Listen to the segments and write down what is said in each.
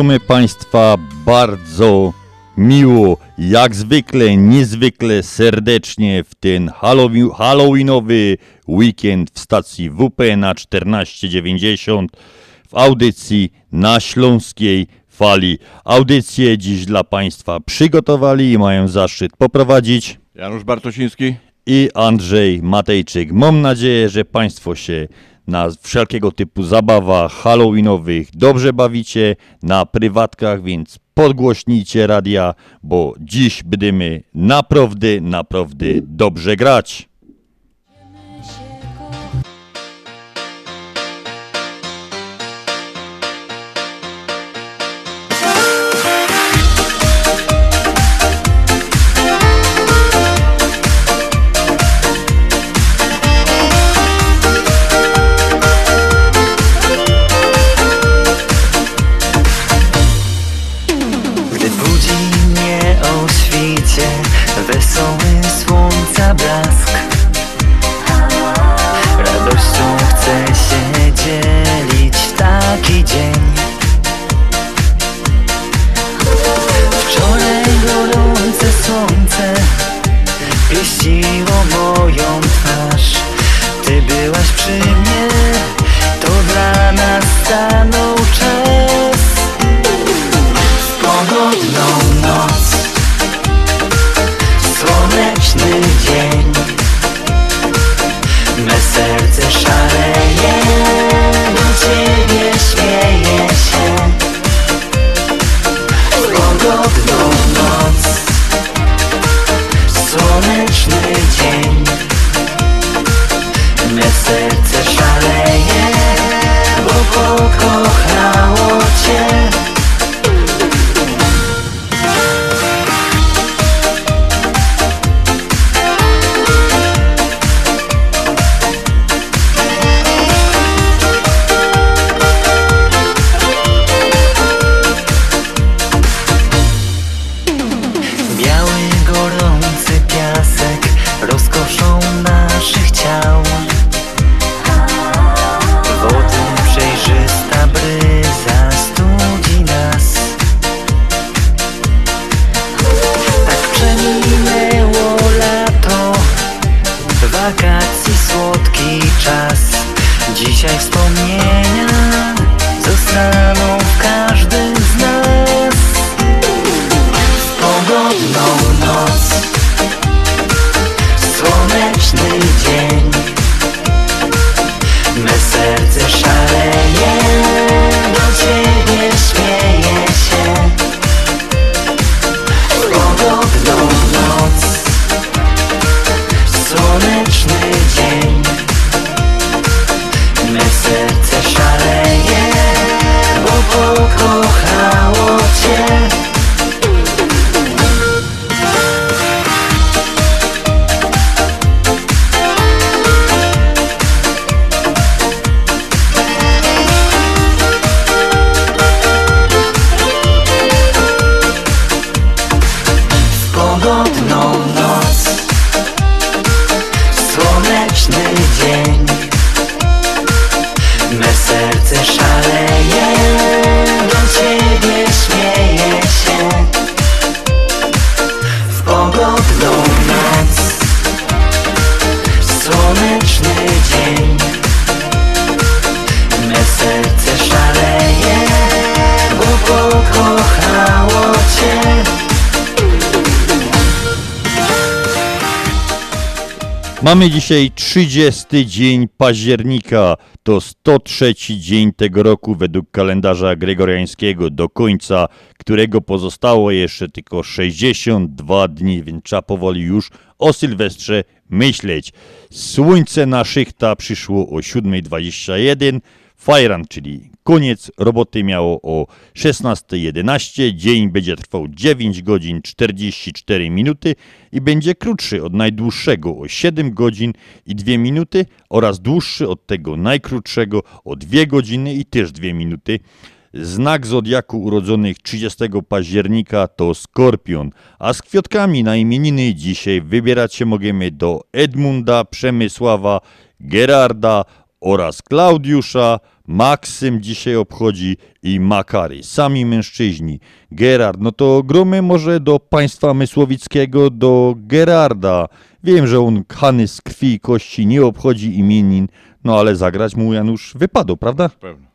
Witamy Państwa bardzo miło, jak zwykle, niezwykle serdecznie w ten Halloweenowy weekend w stacji WP na 1490 w audycji na Śląskiej Fali. Audycję dziś dla Państwa przygotowali i mają zaszczyt poprowadzić Janusz Bartosiński i Andrzej Matejczyk. Mam nadzieję, że Państwo się na wszelkiego typu zabawach halloweenowych. Dobrze bawicie na prywatkach, więc podgłośnijcie radia, bo dziś będziemy naprawdę, naprawdę dobrze grać. save. Mamy dzisiaj 30 dzień października. To 103 dzień tego roku według kalendarza gregoriańskiego, do końca którego pozostało jeszcze tylko 62 dni, więc trzeba powoli już o Sylwestrze myśleć. Słońce na szychta przyszło o 7.21. Fajran, czyli koniec roboty miało o 16.11. Dzień będzie trwał 9 godzin 44 minuty i będzie krótszy od najdłuższego o 7 godzin i 2 minuty oraz dłuższy od tego najkrótszego o 2 godziny i też 2 minuty. Znak zodiaku urodzonych 30 października to Skorpion, a z kwiatkami na imieniny dzisiaj wybierać się możemy do Edmunda, Przemysława, Gerarda oraz Klaudiusza. Maksym dzisiaj obchodzi i Makary, sami mężczyźni. Gerard, no to gromy może do państwa Mysłowickiego, do Gerarda. Wiem, że on kany z krwi i kości nie obchodzi imienin, no ale zagrać mu Janusz wypadł, prawda? Pewno.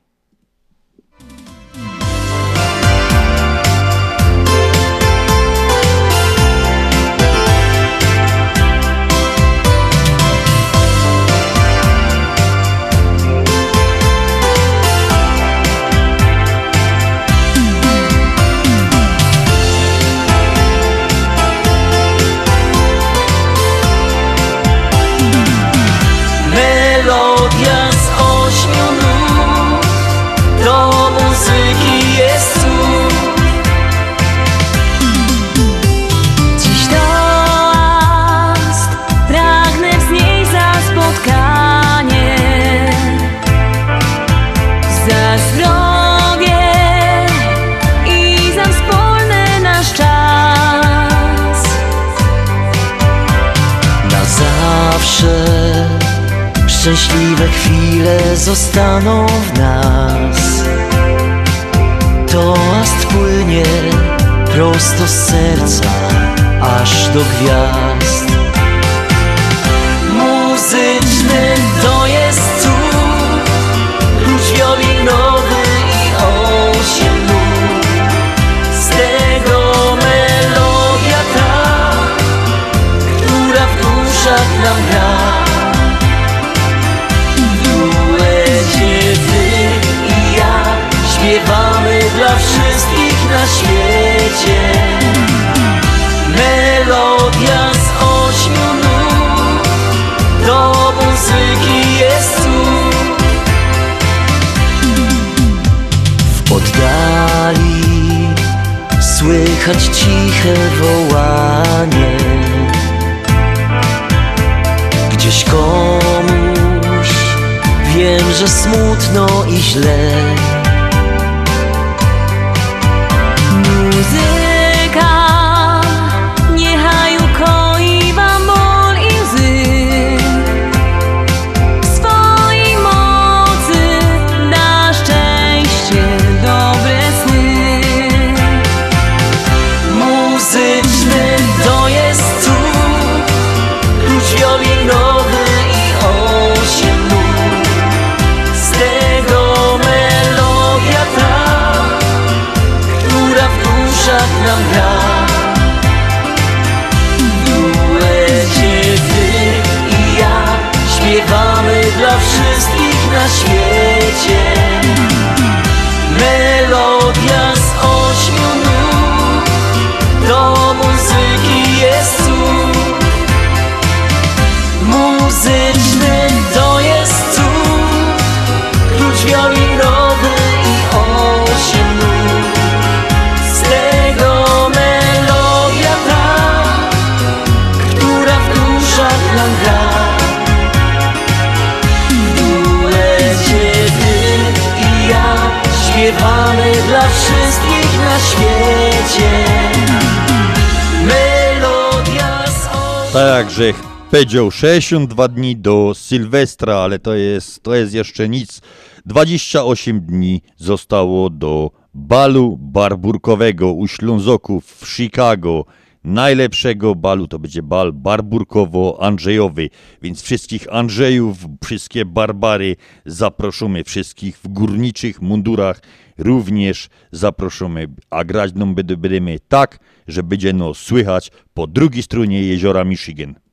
Że powiedział 62 dni do Sylwestra, ale to jest, to jest jeszcze nic. 28 dni zostało do balu barburkowego u Ślązoków w Chicago. najlepszego balu. To będzie bal barburkowo-andrzejowy, więc wszystkich Andrzejów, wszystkie Barbary zaproszamy, wszystkich w górniczych mundurach również zaproszamy, a grać będziemy tak, że będzie no słychać po drugiej stronie jeziora Michigan.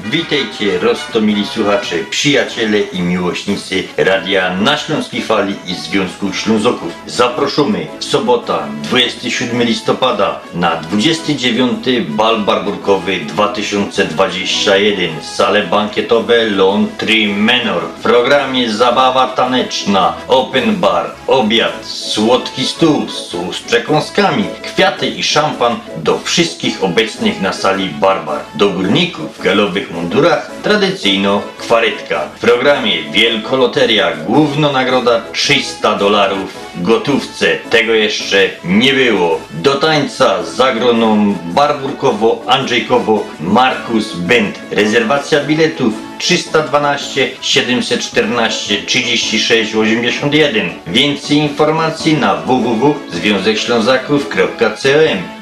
Witajcie, roztomili słuchacze, przyjaciele i miłośnicy Radia na Śląskiej Fali i Związku Ślązoków. Zaproszamy w sobota 27 listopada na 29 Bal Barburkowy 2021 sale bankietowe Lontry Menor. W programie zabawa taneczna, open bar, obiad, słodki stół, stół z przekąskami, kwiaty i szampan do wszystkich obecnych na sali barbar. Do górników w galowych mundurach tradycyjno kwarytka. W programie Wielkoloteria główna nagroda 300 dolarów gotówce. Tego jeszcze nie było. Do tańca zagroną Barburkowo-Andrzejkowo Markus Bent. Rezerwacja biletów 312 714 36 81. Więcej informacji na www.związekślązaków.com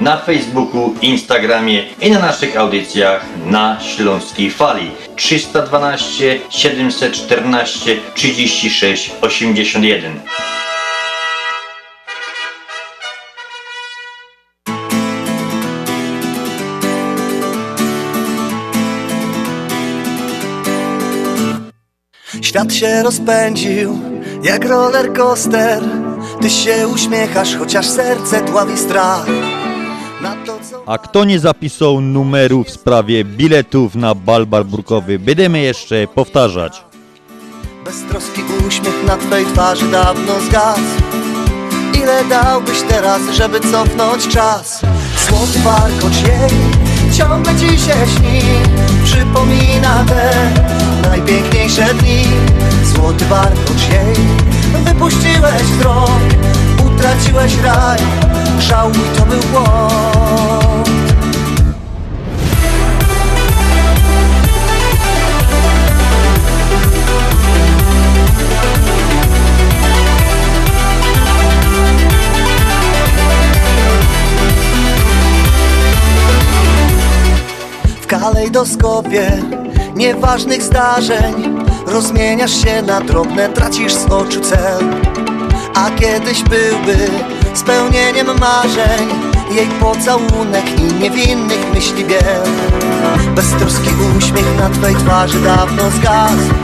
na Facebooku, Instagramie i na naszych audycjach na Śląskiej Fali 312 714 36 81. Świat się rozpędził jak roller coaster Ty się uśmiechasz, chociaż serce dławi strach Na to co A kto nie zapisał numeru w sprawie biletów na bal barburkowy, będziemy jeszcze powtarzać. beztroski uśmiech na twej twarzy dawno zgasł Ile dałbyś teraz, żeby cofnąć czas? Złoty warkocz jej ciągle ci się śni Przypomina te najpiękniejsze dni. Złoty warkocz jej. Wypuściłeś wzrok. Utraciłeś raj, żałuj to był błąd kalejdoskopie nieważnych zdarzeń. Rozmieniasz się na drobne, tracisz z oczu cel. A kiedyś byłby spełnieniem marzeń Jej pocałunek i niewinnych myśli biel. Beztroski uśmiech na twej twarzy dawno zgasł.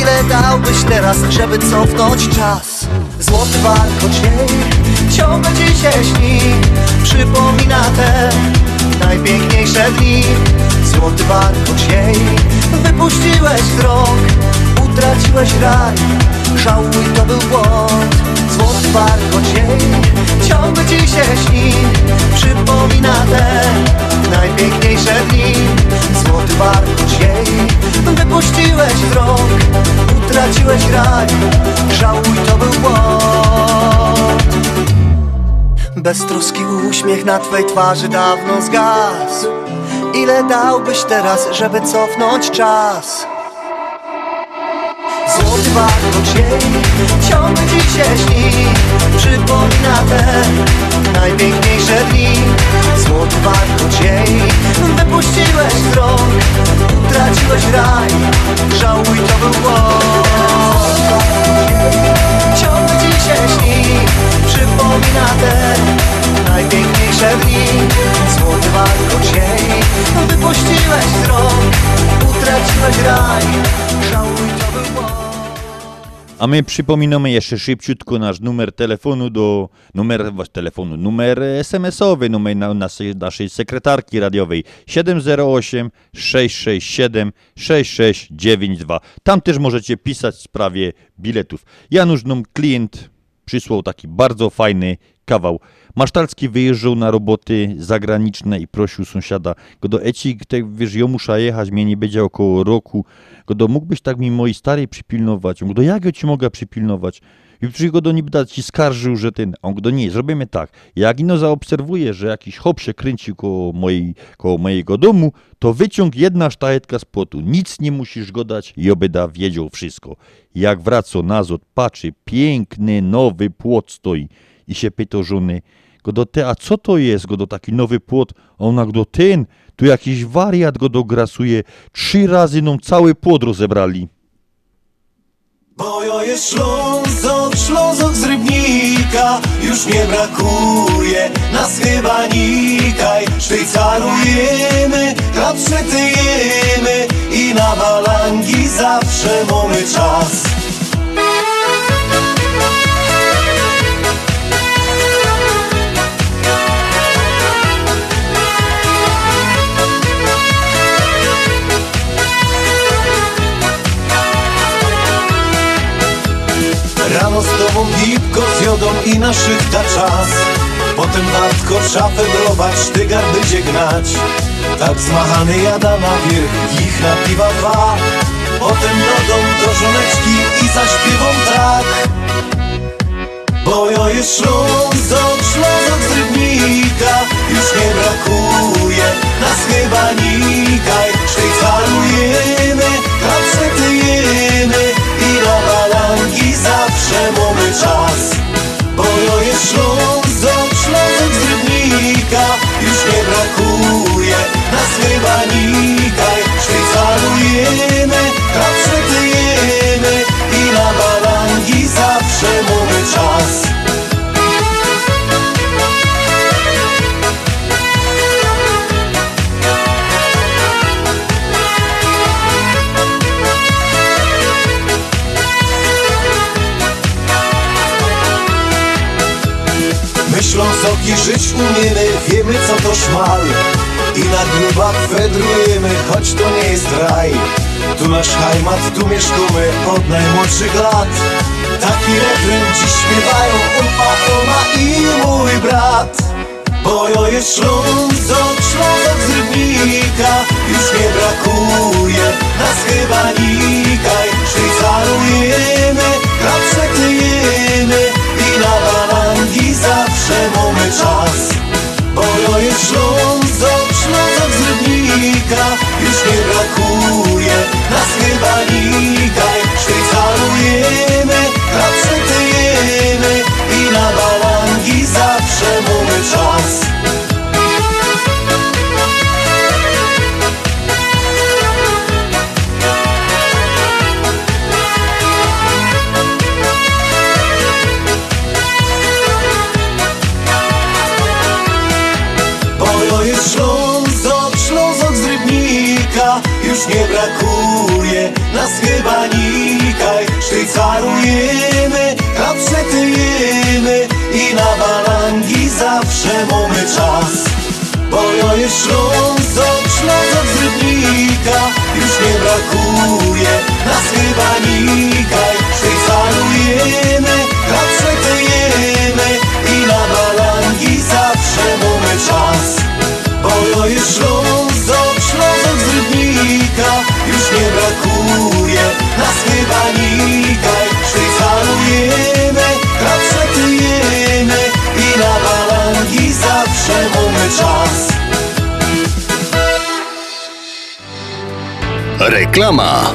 Ile dałbyś teraz, żeby cofnąć czas? Złoty warkocz jej ciągle ci się śni Przypomina te najpiękniejsze dni. Złoty warkocz jej wypuściłeś wzrok Utraciłeś raj, żałuj to był błąd. Złoty warkocz jej ciągle ci się śni. Przypomina te najpiękniejsze dni. Złoty warkocz jej wypuściłeś wzrok Utraciłeś raj, żałuj to był błąd Beztroski uśmiech na twej twarzy dawno zgasł. Ile dałbyś teraz, żeby cofnąć czas? Złoty warkocz jej ciągle ci się śni. Przypomina te najpiękniejsze dni. Złoty warkocz jej wypuściłeś wzrok Utraciłeś raj, żałuj to był błąd Ciągle ci się śni Przypomina te najpiękniejsze dni. Złoty warkocz jej Wypuściłeś wzrok Utraciłeś raj A my przypominamy jeszcze szybciutko nasz numer telefonu do numer telefonu, numer SMS-owy, numer na, naszej, naszej sekretarki radiowej 708 667 6692. Tam też możecie pisać w sprawie biletów. Janusz nam klient przysłał taki bardzo fajny kawał. Masztalski wyjeżdżał na roboty zagraniczne i prosił sąsiada, go do Eci, wiesz, ja muszę jechać, mnie nie będzie około roku, go do mógłbyś tak mi mojej starej przypilnować? Go do jak ja ci mogę przypilnować? I przecież go do niby ci skarżył, że ten, on go do nie, zrobimy tak, jak ino zaobserwuję, że jakiś hop się kręci koło, mojej, koło mojego domu, to wyciąg jedna sztajetka z płotu, nic nie musisz go dać i obeda wiedział wszystko. Jak wraca nazad, patrzy, piękny, nowy płot stoi i się pyta żony, Go do te, a co to jest? Go do taki nowy płot. A ona go do ten, tu jakiś wariat go dograsuje. Trzy razy nam cały płot rozebrali. Bo jo jest Ślązok, Ślązok z Rybnika Już nie brakuje nas chyba nikaj Szwajcarujemy, chleb przetyjemy I na balangi zawsze mamy czas Rano z tobą gipko z jodą i na szychta czas. Potem wartko w szafę brować, sztygar będzie gnać. Tak zmachany jada na wierch, ich na piwa dwa. Potem do dom do żoneczki i zaśpiewą tak. Bo jo jest Ślązok, Ślązok z Rybnika. Już nie brakuje nas chyba nikaj Szwajcarujemy, Soki żyć umiemy, wiemy co to szmal. I na grubach fedrujemy, choć to nie jest raj. Tu nasz hajmat, tu mieszkamy od najmłodszych lat. Taki refren dziś śpiewają Upa, Oma i mój brat. Bo jo jest Ślązok, z Rybnika Już nie brakuje nas chyba nikaj Szwajcarujemy, Reklama.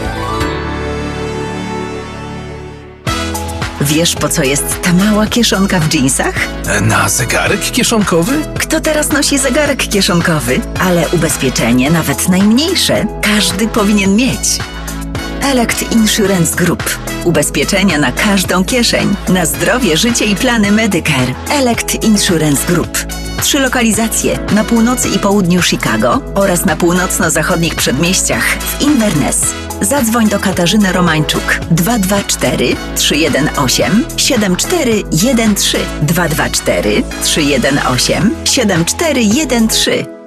Wiesz, po co jest ta mała kieszonka w dżinsach? Na zegarek kieszonkowy? Kto teraz nosi zegarek kieszonkowy? Ale ubezpieczenie, nawet najmniejsze, każdy powinien mieć. Elect Insurance Group. Ubezpieczenia na każdą kieszeń. Na zdrowie, życie i plany Medicare. Elect Insurance Group. Trzy lokalizacje na północy i południu Chicago oraz na północno-zachodnich przedmieściach w Inverness. Zadzwoń do Katarzyny Romańczuk 224 318 7413 224 318 7413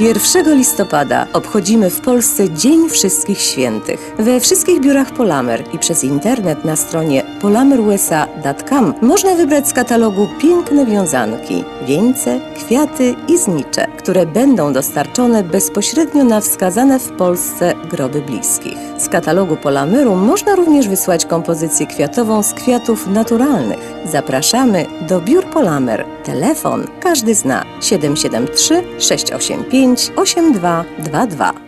1 listopada obchodzimy w Polsce Dzień Wszystkich Świętych. We wszystkich biurach Polamer i przez internet na stronie polamerusa.com można wybrać z katalogu piękne wiązanki, wieńce, kwiaty i znicze, które będą dostarczone bezpośrednio na wskazane w Polsce groby bliskich. Z katalogu Polameru można również wysłać kompozycję kwiatową z kwiatów naturalnych. Zapraszamy do biur Polamer. Telefon każdy zna 773 685 8222.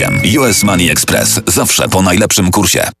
US Money Express zawsze po najlepszym kursie.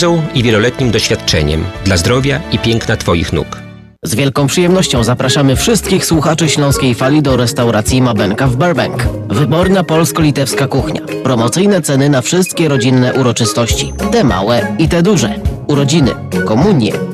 i wieloletnim doświadczeniem dla zdrowia i piękna Twoich nóg. Z wielką przyjemnością zapraszamy wszystkich słuchaczy Śląskiej Fali do restauracji Mabenka w Burbank. Wyborna polsko-litewska kuchnia. Promocyjne ceny na wszystkie rodzinne uroczystości. Te małe i te duże. Urodziny, komunie,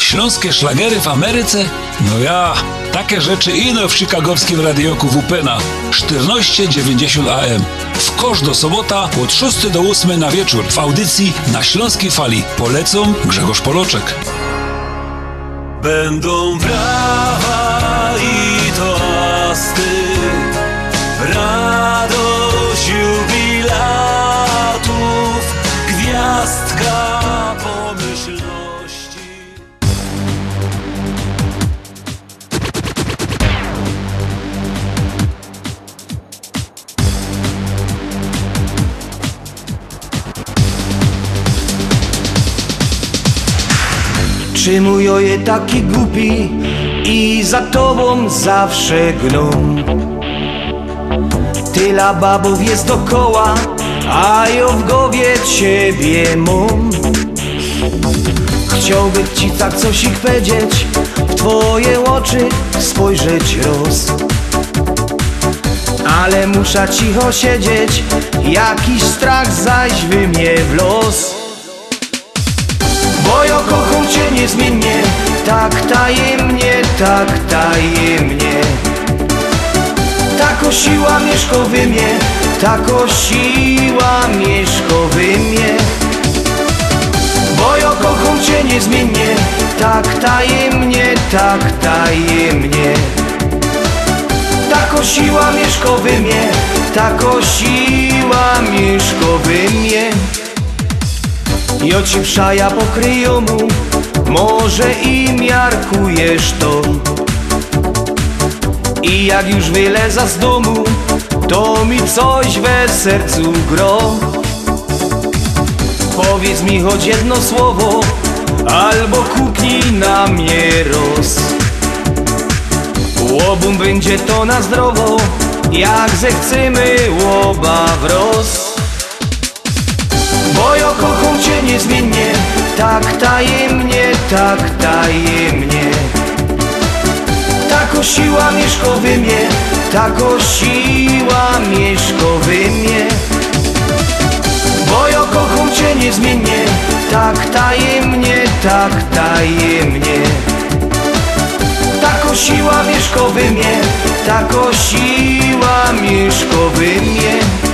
Śląskie szlagery w Ameryce? No ja, takie rzeczy ino w chicagowskim radioku WPNA 1490 AM. W kosz do sobota od 6 do 8 na wieczór w audycji na Śląskiej Fali. Polecą Grzegorz Poloczek. Będą brawa i toasty, Czy mój oje taki głupi i za tobą zawsze gną? Tyle babów jest dokoła, a ja w głowie ciebie mam. Chciałbym ci tak coś ich powiedzieć, w twoje oczy spojrzeć roz. Ale muszę cicho siedzieć, jakiś strach zaś wy mnie w los. Bo kocham cię niezmiennie Tak tajemnie, tak tajemnie. Tako siła mieszkowy mnie Tako siła mieszkowy mnie. Bo kocham cię niezmiennie Tak tajemnie, tak tajemnie. Tako siła mieszkowy mnie Tako siła mieszkowy mnie i przaja pokryją mu. Może i miarkujesz to. I jak już wyleza z domu To mi coś we sercu gro. Powiedz mi choć jedno słowo Albo kupnij na mnie roz. Łobum będzie to na zdrowo Jak zechcemy łoba wroz bo ja kocham cię niezmiennie Tak tajemnie, tak tajemnie. Tako siła mieszkowy mnie Tako siła mieszkowy mnie. Bo ja kocham cię niezmiennie Tak tajemnie, tak tajemnie. Tako siła mieszkowy mnie Tako siła mieszkowy mnie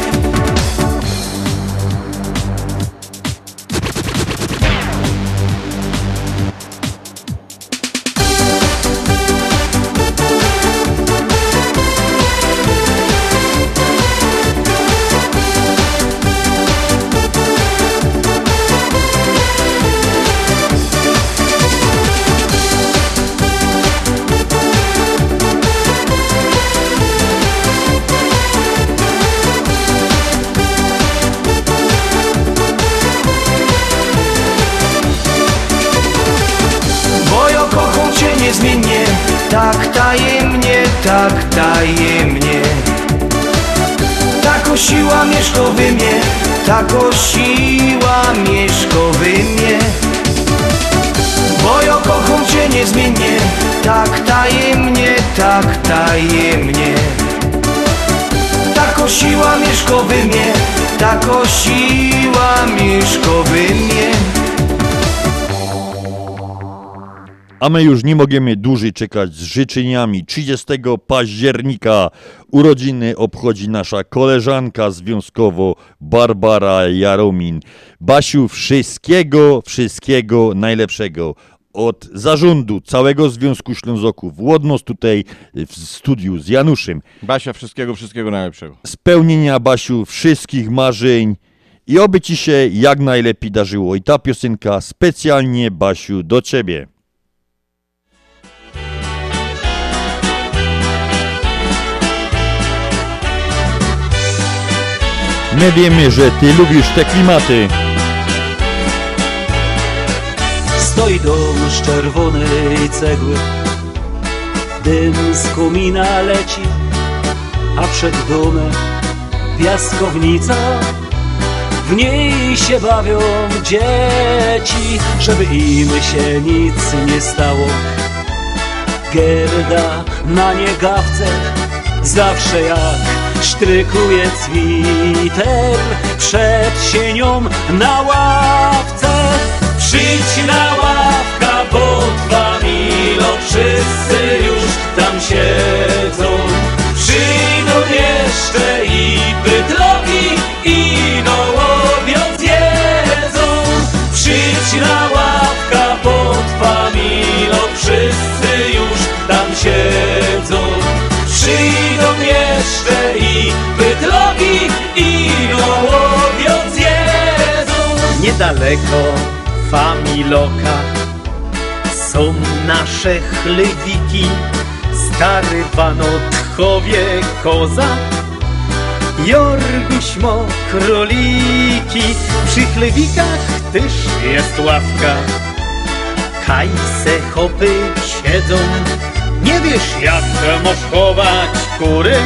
tak tajemnie Tak osiła mieszkowy mnie, tak osiła mieszkowy mnie. Bo ja kocham cię niezmiennie, tak tajemnie, tak tajemnie. Tak osiła mieszkowy mnie, tak osiła A my już nie możemy dłużej czekać z życzeniami. 30 października urodziny obchodzi nasza koleżanka związkowo Barbara Jaromin. Basiu, wszystkiego, wszystkiego najlepszego. Od zarządu całego Związku Ślązoków, łodnos tutaj w studiu z Januszem. Basia, wszystkiego, wszystkiego najlepszego. Spełnienia, Basiu, wszystkich marzeń i oby ci się jak najlepiej darzyło. I ta piosenka specjalnie, Basiu, do ciebie. My wiemy, że ty lubisz te klimaty. Stoi dom z czerwonej cegły. Dym z komina leci A przed domem piaskownica. W niej się bawią dzieci Żeby im się nic nie stało. Gerda na niegawce Zawsze jak sztrykuje cwiter Przed sienią na ławce. Przyjdź na ławka, bo dwa milo Wszyscy już tam siedzą. Przyjdą jeszcze i bydlogi I nołowiec jedzą. Przyjdź na ławka, Niedaleko Familoka są nasze chlewiki, stary Wanotchowie koza, Jorguś mo króliki, przy chlewikach też jest ławka. Kajse chopy siedzą, nie wiesz jak możesz chować kury,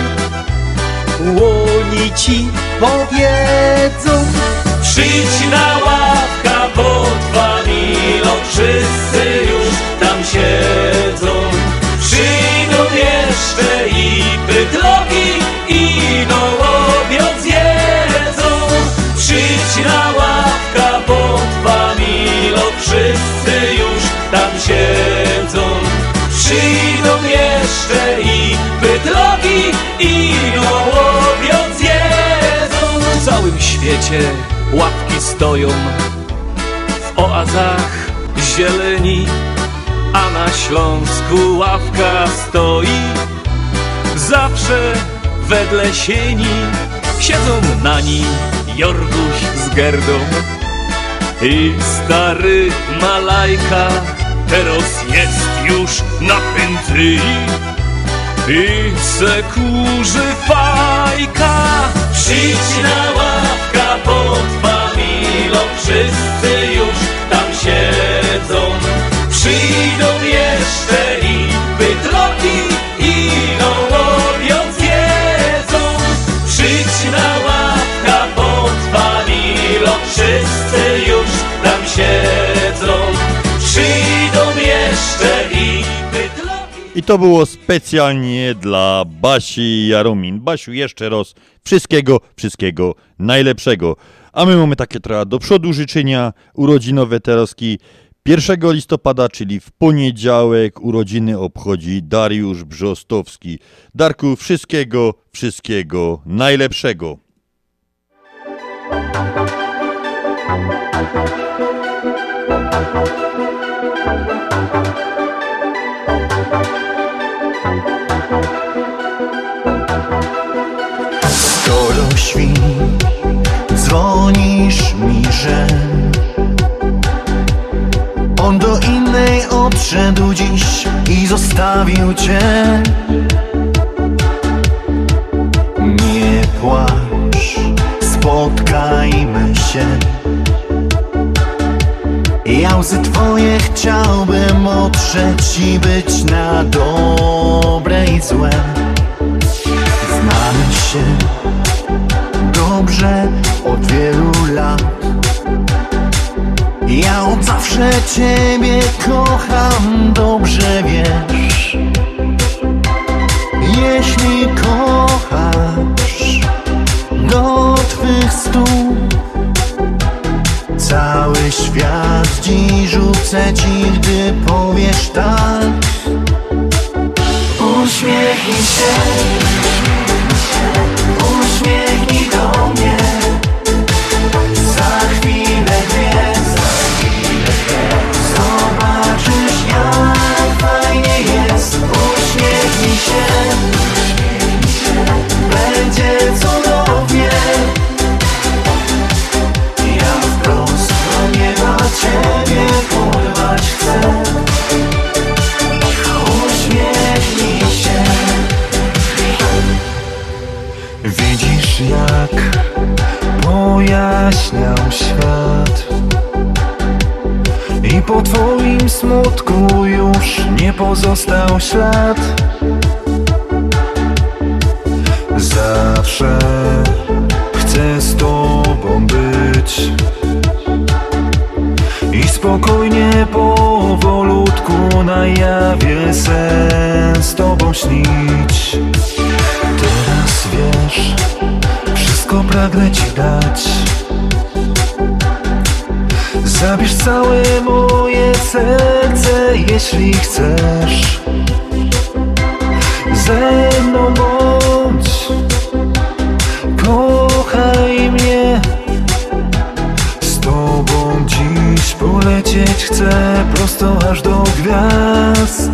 łoni ci powiedzą. Przyjdź na ławka, bo dwa milo Wszyscy już tam siedzą. Przyjdą jeszcze i bydlogi I nołowiec jedzą Przyjdź na ławka, bo dwa milo Wszyscy już tam siedzą. Przyjdą jeszcze i bydlogi I nołowiec jedzą W całym świecie łapki stoją w oazach zieleni, a na Śląsku ławka stoi zawsze wedle sieni. Siedzą na nim Jorguś z Gerdą i stary Malajka teraz jest już na pędzi i se kurzy fajka. Przyjdź na ławka pod Familo Wszyscy już tam siedzą. Przyjdą jeszcze I to było specjalnie dla Basi Jaromin. Basiu, jeszcze raz wszystkiego, wszystkiego najlepszego. A my mamy takie trochę do przodu życzenia urodzinowe teroski. 1 listopada, czyli w poniedziałek, urodziny obchodzi Dariusz Brzostowski. Darku, wszystkiego, wszystkiego najlepszego. Świ, dzwonisz mi, że On do innej odszedł dziś i zostawił cię. Nie płacz, spotkajmy się. Ja Łzy twoje chciałbym otrzeć i być na dobre i złe. Znamy się lat Ja od zawsze ciebie kocham, dobrze wiesz. Jeśli kochasz do twych stóp Cały świat dziś rzucę ci, gdy powiesz tak. Uśmiechnij się po twoim smutku już nie pozostał ślad. Zawsze chcę z tobą być. I spokojnie powolutku na jawie sen z tobą śnić. Teraz wiesz, wszystko pragnę ci dać Zabierz całe moje serce, jeśli chcesz. Ze mną bądź. Kochaj mnie. Z tobą dziś polecieć chcę Prosto aż do gwiazd.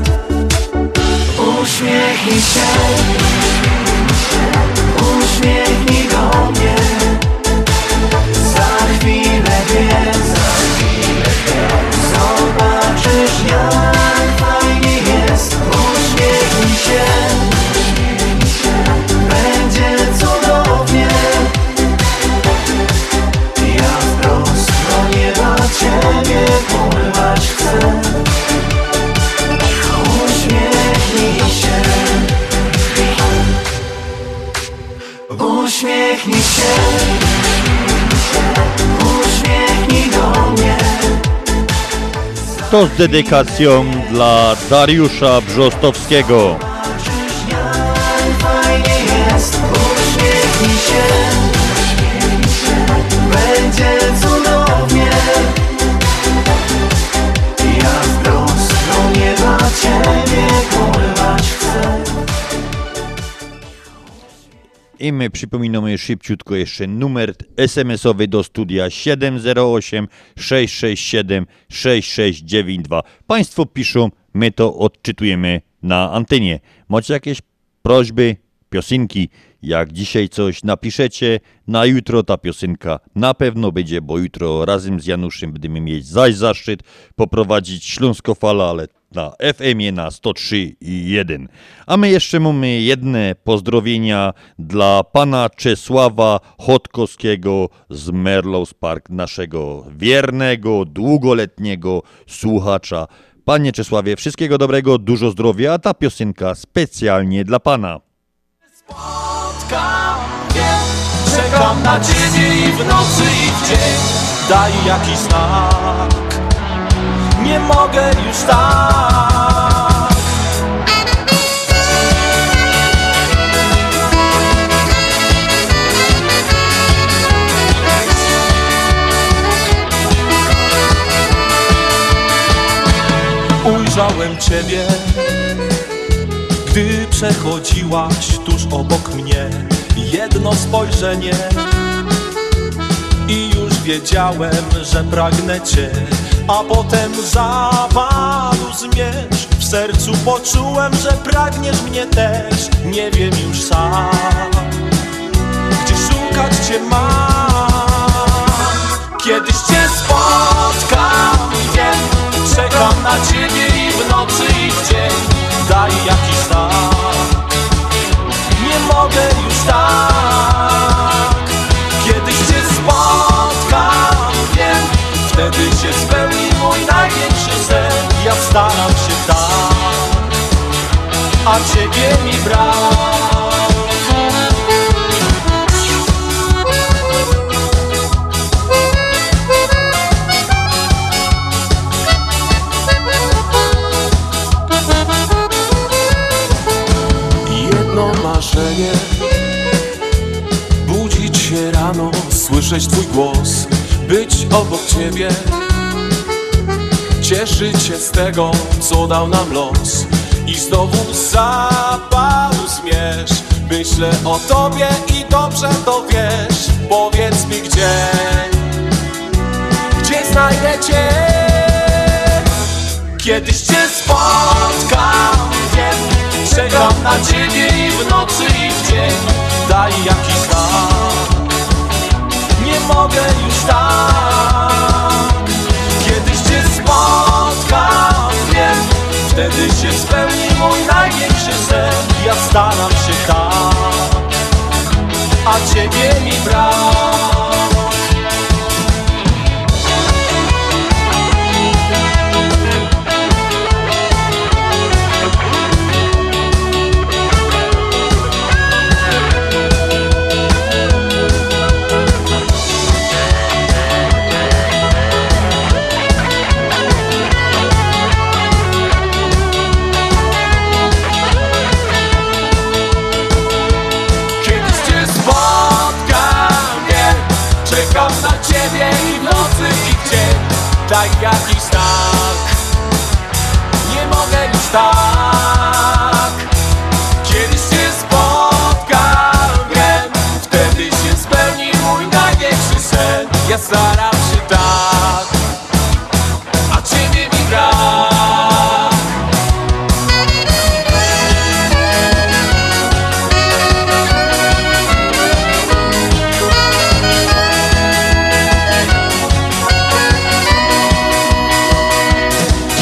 Uśmiechnij się To z dedykacją dla Dariusza Brzostowskiego. I my przypominamy szybciutko jeszcze numer SMS-owy do studia 708 667 6692. Państwo piszą, my to odczytujemy na antenie. Macie jakieś prośby, piosenki? Jak dzisiaj coś napiszecie, na jutro ta piosenka na pewno będzie, bo jutro razem z Januszem będziemy mieć zaś zaszczyt poprowadzić Śląskofala, ale na FM-ie na 103,1. A my jeszcze mamy jedne pozdrowienia dla pana Czesława Chodkowskiego z Merlows Park, naszego wiernego, długoletniego słuchacza. Panie Czesławie, wszystkiego dobrego, dużo zdrowia, a ta piosenka specjalnie dla pana. spotkam Wiem, czekam na ciebie i w nocy i w dzień Daj jakiś znak Nie mogę już tak. Ujrzałem ciebie gdy przechodziłaś tuż obok mnie. Jedno spojrzenie wiedziałem, że pragnę Cię A potem zapadł zmierzch W sercu poczułem, że pragniesz mnie też. Nie wiem już sam Gdzie szukać Cię mam. Kiedyś Cię spotkam Wiem, czekam na Ciebie i w nocy i w dzień. Daj jakiś znak. Nie mogę już tak ciebie mi brak. Jedno marzenie. Budzić się rano, słyszeć twój głos Być obok ciebie. Cieszyć się z tego, co dał nam los I znowu z zapału zmierz. Myślę o tobie i dobrze to wiesz. Powiedz mi gdzie? Gdzie znajdę cię? Kiedyś cię spotkam, wiem Czekam na ciebie i w nocy i w dzień. Daj jakiś znak. Nie mogę już tak Wtedy się spełni mój największy sen Ja staram się tak A ciebie mi brak Ja staram się tak A ciebie mi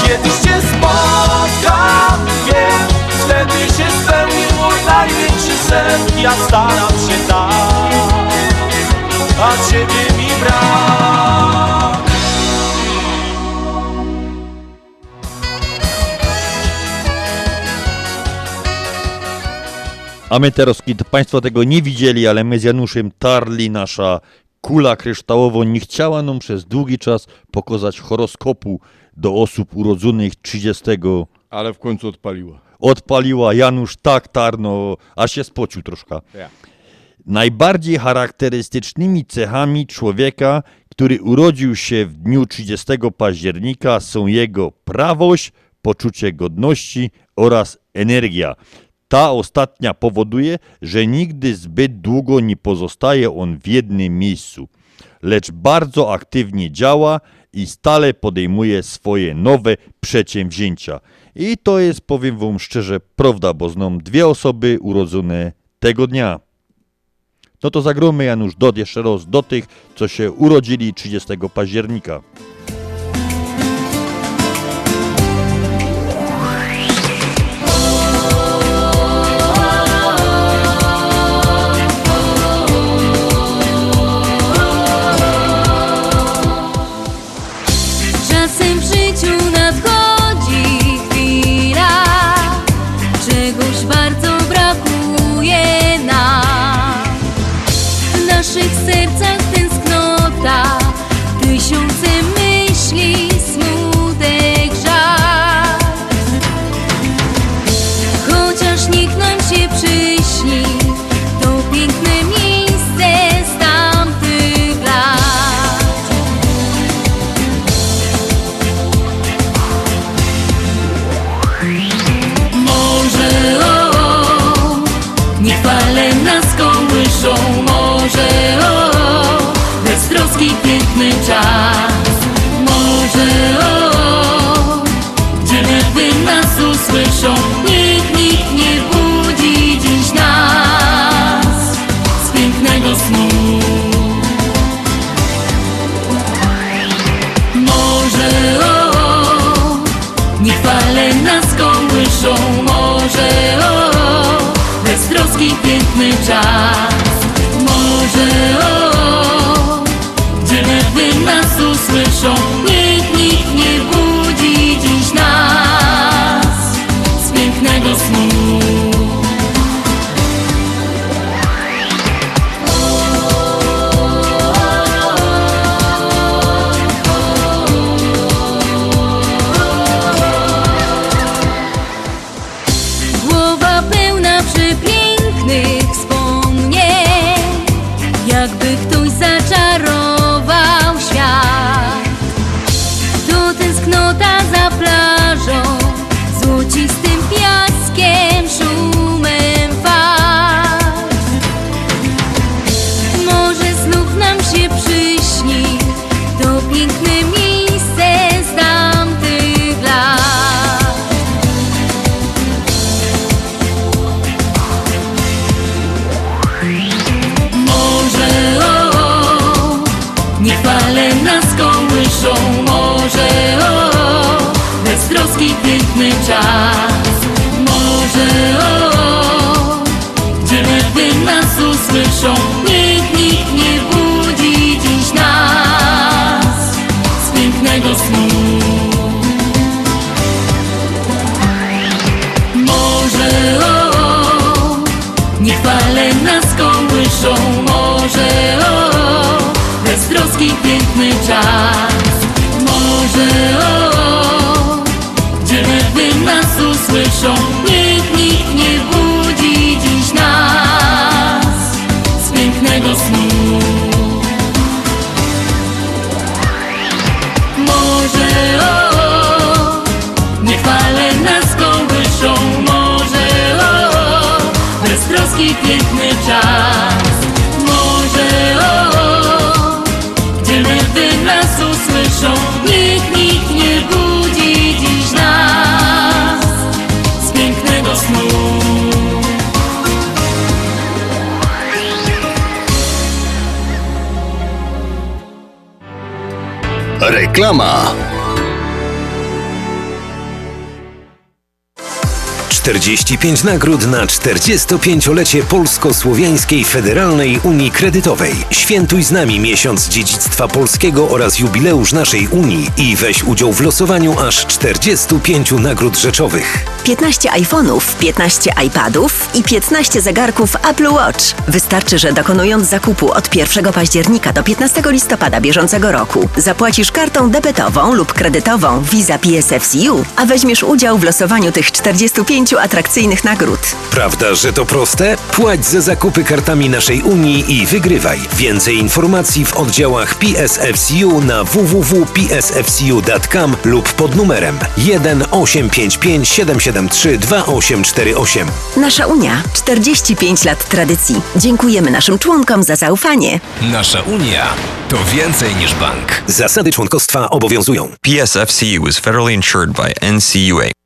Kiedyś cię spotkam, wiem Wtedy się spełni mój największy sen. Ja staram się tak, a ciebie brak A my teraz, kiedy Państwo tego nie widzieli, ale my z Januszem tarli nasza kula kryształowo nie chciała nam przez długi czas pokazać horoskopu do osób urodzonych 30. Ale w końcu odpaliła. Odpaliła Janusz tak tarno, aż się spocił troszkę. Ja. Najbardziej charakterystycznymi cechami człowieka, który urodził się w dniu 30 października są jego prawość, poczucie godności oraz energia. Ta ostatnia powoduje, że nigdy zbyt długo nie pozostaje on w jednym miejscu, lecz bardzo aktywnie działa i stale podejmuje swoje nowe przedsięwzięcia. I to jest, powiem wam szczerze, prawda, bo znam dwie osoby urodzone tego dnia. No to zagromy Janusz Dot jeszcze raz do tych, co się urodzili 30 października. Nas usłyszą Niech nikt nie budzi dziś nas. Z pięknego snu. Może o, o niech fale nas kołyszą. Może o, o beztroski piękny czas. Może o Reklama. 45 nagród na 45-lecie Polsko-Słowiańskiej Federalnej Unii Kredytowej. Świętuj z nami miesiąc dziedzictwa polskiego oraz jubileusz naszej Unii i weź udział w losowaniu aż 45 nagród rzeczowych. 15 iPhone'ów, 15 iPadów i 15 zegarków Apple Watch. Wystarczy, że dokonując zakupu od 1 października do 15 listopada bieżącego roku zapłacisz kartą debetową lub kredytową Visa PSFCU, a weźmiesz udział w losowaniu tych 45 atrakcyjnych nagród. Prawda, że to proste? Płać za zakupy kartami naszej Unii i wygrywaj. Więcej informacji w oddziałach PSFCU na www.psfcu.com lub pod numerem 1 855 773 2848. Nasza Unia 45 lat tradycji. Dziękujemy naszym członkom za zaufanie. Nasza Unia to więcej niż bank. Zasady członkostwa obowiązują. PSFCU is federally insured by NCUA.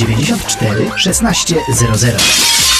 1600.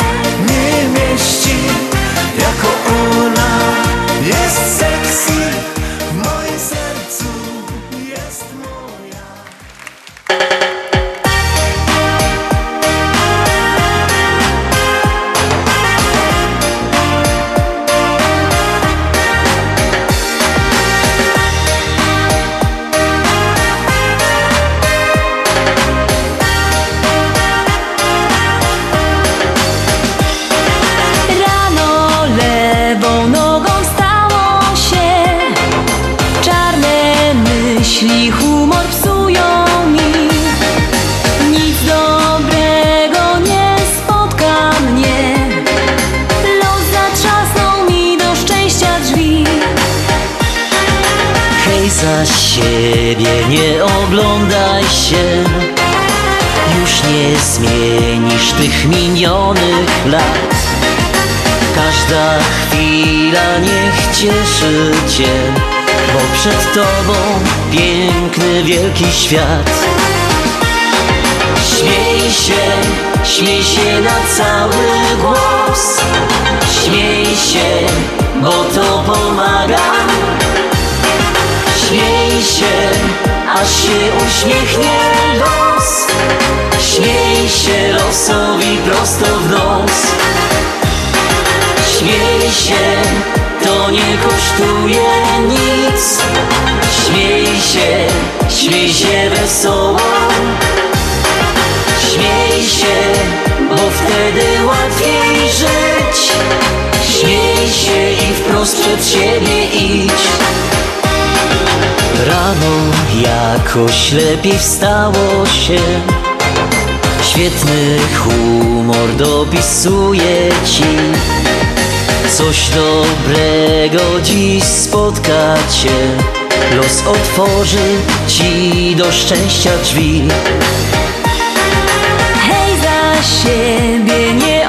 przed tobą piękny, wielki świat. Śmiej się, śmiej się na cały głos. Śmiej się, bo to pomaga. Śmiej się, aż się uśmiechnie los. Śmiej się losowi prosto w nos Śmiej się, to nie kosztuje nic. Śmiej się, śmiej się wesoło. Śmiej się, bo wtedy łatwiej żyć. Śmiej się i wprost przed siebie idź. Rano jakoś lepiej wstało się. Świetny humor dopisuje ci Coś dobrego dziś spotka cię Los otworzy ci do szczęścia drzwi. Hej, za siebie nie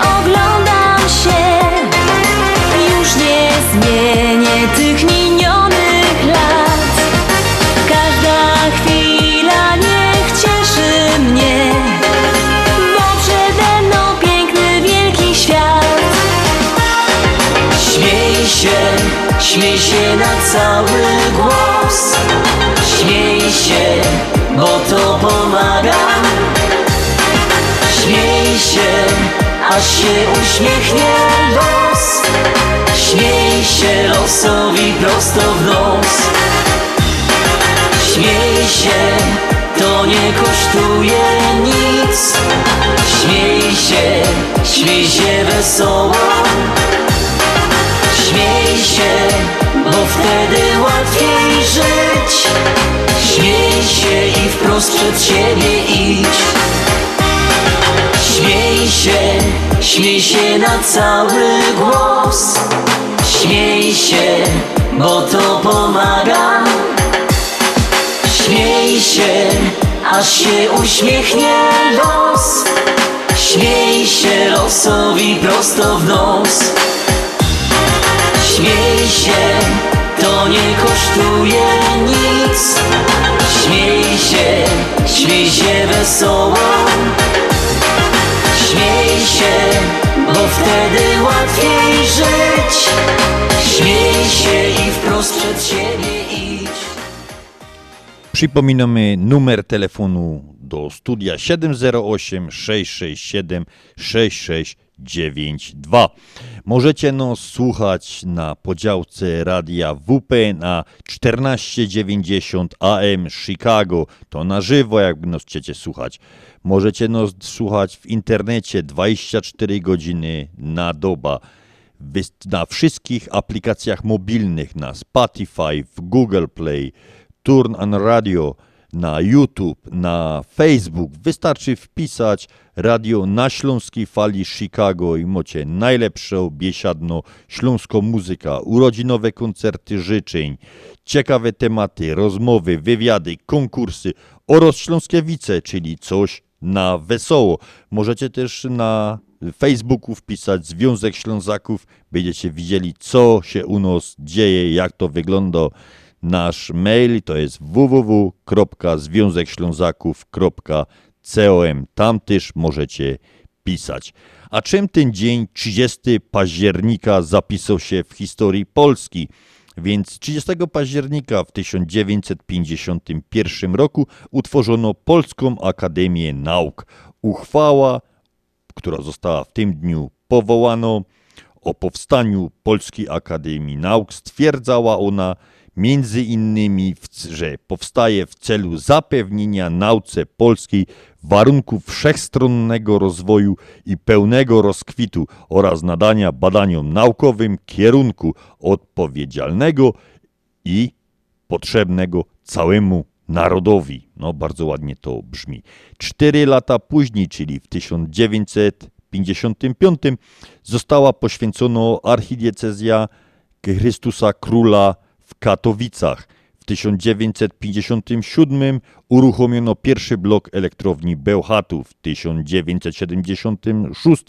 śmiej się na cały głos. Śmiej się, bo to pomaga. Śmiej się, aż się uśmiechnie los. Śmiej się losowi prosto w nos. Śmiej się, to nie kosztuje nic. Śmiej się, śmiej się wesoło. Śmiej się, wtedy łatwiej żyć. Śmiej się i wprost przed siebie idź. Śmiej się, śmiej się na cały głos. Śmiej się, bo to pomaga. Śmiej się, aż się uśmiechnie los. Śmiej się losowi prosto w nos. Śmiej się, to nie kosztuje nic. Śmiej się, śmiej się wesoło. Śmiej się, bo wtedy łatwiej żyć. Śmiej się i wprost przed siebie idź. Przypominamy numer telefonu do studia 708 667 6692. Możecie nas słuchać na podziałce radia WP na 1490 AM Chicago. To na żywo, jak nas chcecie słuchać. Możecie nas słuchać w internecie 24 godziny na doba. Na wszystkich aplikacjach mobilnych, na Spotify, w Google Play, Turn on Radio, na YouTube, na Facebook. Wystarczy wpisać radio na Śląskiej Fali Chicago i macie najlepszą biesiadno śląską muzyka, urodzinowe koncerty życzeń, ciekawe tematy, rozmowy, wywiady, konkursy oraz Śląskiewice, czyli coś na wesoło. Możecie też na Facebooku wpisać Związek Ślązaków, będziecie widzieli co się u nas dzieje, jak to wygląda. Nasz mail to jest www.związekślązaków.com. Tam też możecie pisać. A czym ten dzień 30 października zapisał się w historii Polski? Więc 30 października w 1951 roku utworzono Polską Akademię Nauk. Uchwała, która została w tym dniu powołana o powstaniu Polskiej Akademii Nauk, stwierdzała ona między innymi, że powstaje w celu zapewnienia nauce polskiej warunków wszechstronnego rozwoju i pełnego rozkwitu oraz nadania badaniom naukowym kierunku odpowiedzialnego i potrzebnego całemu narodowi. No, bardzo ładnie to brzmi. Cztery lata później, czyli w 1955, została poświęcona archidiecezja Chrystusa Króla w Katowicach. W 1957 uruchomiono pierwszy blok elektrowni Bełchatów. W 1976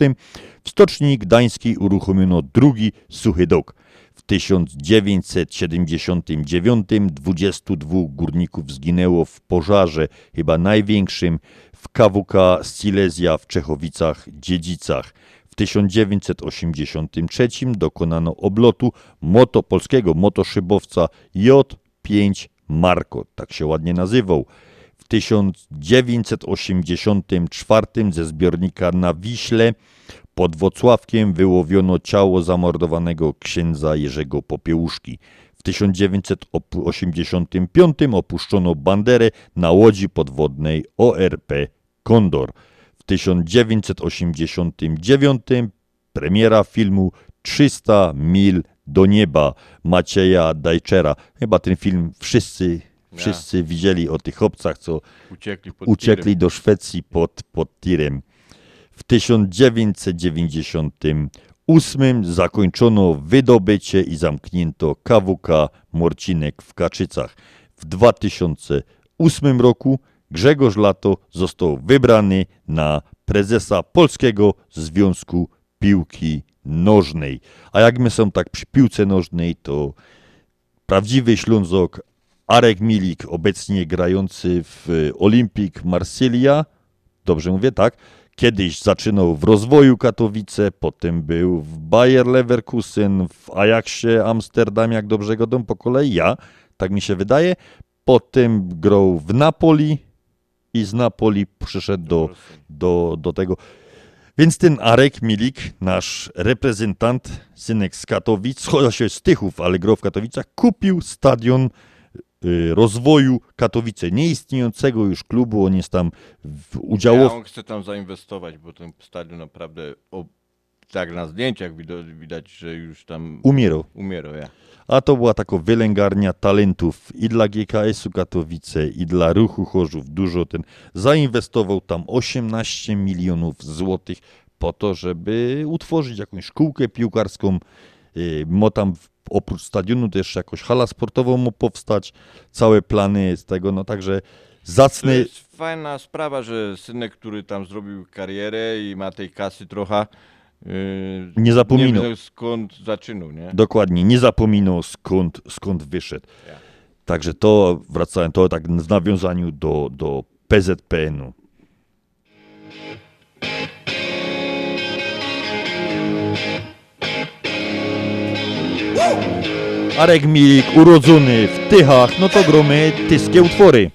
w Stoczni Gdańskiej uruchomiono drugi suchy dok. W 1979 22 górników zginęło w pożarze, chyba największym w KWK Silesia w Czechowicach-Dziedzicach. W 1983 dokonano oblotu moto, polskiego motoszybowca J5 Marko, tak się ładnie nazywał. W 1984 ze zbiornika na Wiśle pod Wocławkiem wyłowiono ciało zamordowanego księdza Jerzego Popiełuszki. W 1985 opuszczono banderę na łodzi podwodnej ORP Kondor. W 1989 premiera filmu 300 mil do nieba Macieja Dajczera. Chyba ten film wszyscy, wszyscy widzieli o tych chłopcach, co Uciekli uciekli tirem. do Szwecji pod, pod tirem. W 1998 zakończono wydobycie i zamknięto KWK Morcinek w Kaczycach. W 2008 roku Grzegorz Lato został wybrany na prezesa Polskiego Związku Piłki Nożnej. A jak my są tak przy piłce nożnej, to prawdziwy Ślązok Arek Milik, obecnie grający w Olimpik Marsylia, dobrze mówię, tak? Kiedyś zaczynał w rozwoju Katowice, potem był w Bayer Leverkusen, w Ajaxie Amsterdam, jak dobrze go dom po kolei, ja, tak mi się wydaje. Potem grał w Napoli i z Napoli przyszedł do, do, do tego. Więc ten Arek Milik, nasz reprezentant, synek z Katowic, chociaż się z Tychów, ale grał w Katowicach, kupił stadion y, rozwoju Katowice, nieistniejącego już klubu, on jest tam w udziałow... Ja on chce tam zainwestować, bo ten stadion naprawdę, o, tak na zdjęciach widać, widać że już tam Umierał. Umierał, ja. A to była taka wylęgarnia talentów i dla GKS-u Katowice, i dla Ruchu Chorzów. Dużo ten zainwestował tam 18 milionów złotych po to, żeby utworzyć jakąś szkółkę piłkarską. Yy, Mo tam oprócz stadionu też jakoś hala sportową mu powstać. Całe plany z tego, no także To zacny... jest fajna sprawa, że synek, który tam zrobił karierę i ma tej kasy trochę, Nie zapominał. Nie skąd zaczynał, nie? Dokładnie, nie zapominał skąd, skąd wyszedł. Także to, wracałem, to tak w nawiązaniu do, do PZPN-u. Arek Milik, urodzony w Tychach, no to gromy tyskie utwory.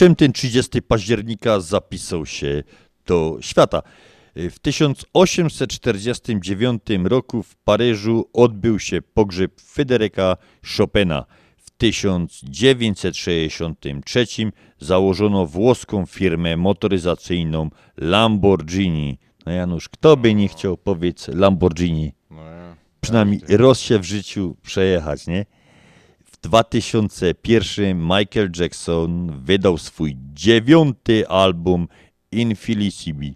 Czym ten 30 października zapisał się do świata? W 1849 roku w Paryżu odbył się pogrzeb Fryderyka Chopina. W 1963 założono włoską firmę motoryzacyjną Lamborghini. No Janusz, kto by nie chciał powiedzieć Lamborghini? Przynajmniej roz się w życiu przejechać, nie? W 2001 Michael Jackson wydał swój dziewiąty album Infelicity.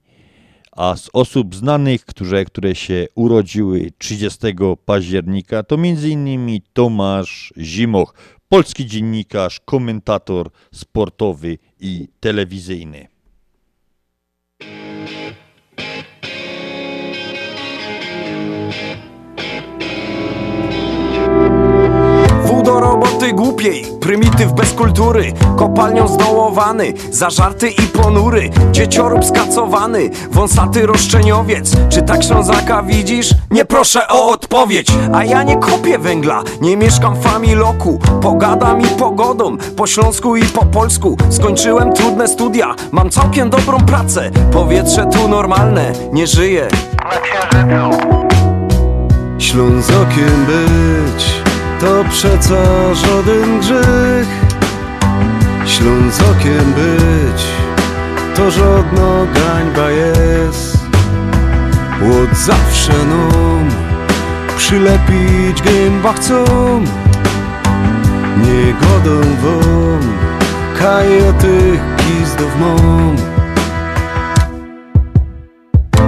A z osób znanych, które, które się urodziły 30 października, to m.in. Tomasz Zimoch, polski dziennikarz, komentator sportowy i telewizyjny. Wół do roboty głupiej, prymityw bez kultury Kopalnią zdołowany, zażarty i ponury Dzieciorób skacowany, wąsaty roszczeniowiec. Czy tak Ślązaka widzisz? Nie proszę o odpowiedź. A ja nie kopię węgla, nie mieszkam w familoku Pogadam i pogodą, po śląsku i po polsku. Skończyłem trudne studia, mam całkiem dobrą pracę. Powietrze tu normalne, nie żyję Na księżycu. Ślązokiem być to przeca żaden grzech. Ślązokiem być to żadna gańba jest. Łód zawsze nam przylepić gęba chcą. Nie godą wam gizdów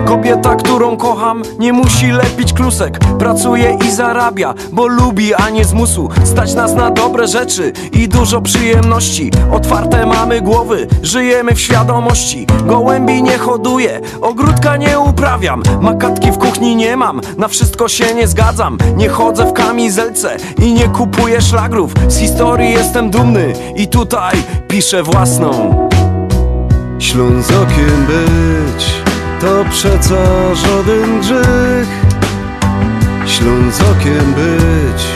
Kobieta, którą kocham, nie musi lepić klusek. Pracuje i zarabia, bo lubi, a nie zmusu. Stać nas na dobre rzeczy i dużo przyjemności. Otwarte mamy głowy, żyjemy w świadomości. Gołębi nie hoduję, ogródka nie uprawiam. Makatki w kuchni nie mam, na wszystko się nie zgadzam. Nie chodzę w kamizelce i nie kupuję szlagrów. Z historii jestem dumny i tutaj piszę własną. Ślązokiem być to przeca żaden grzech. Ślązokiem być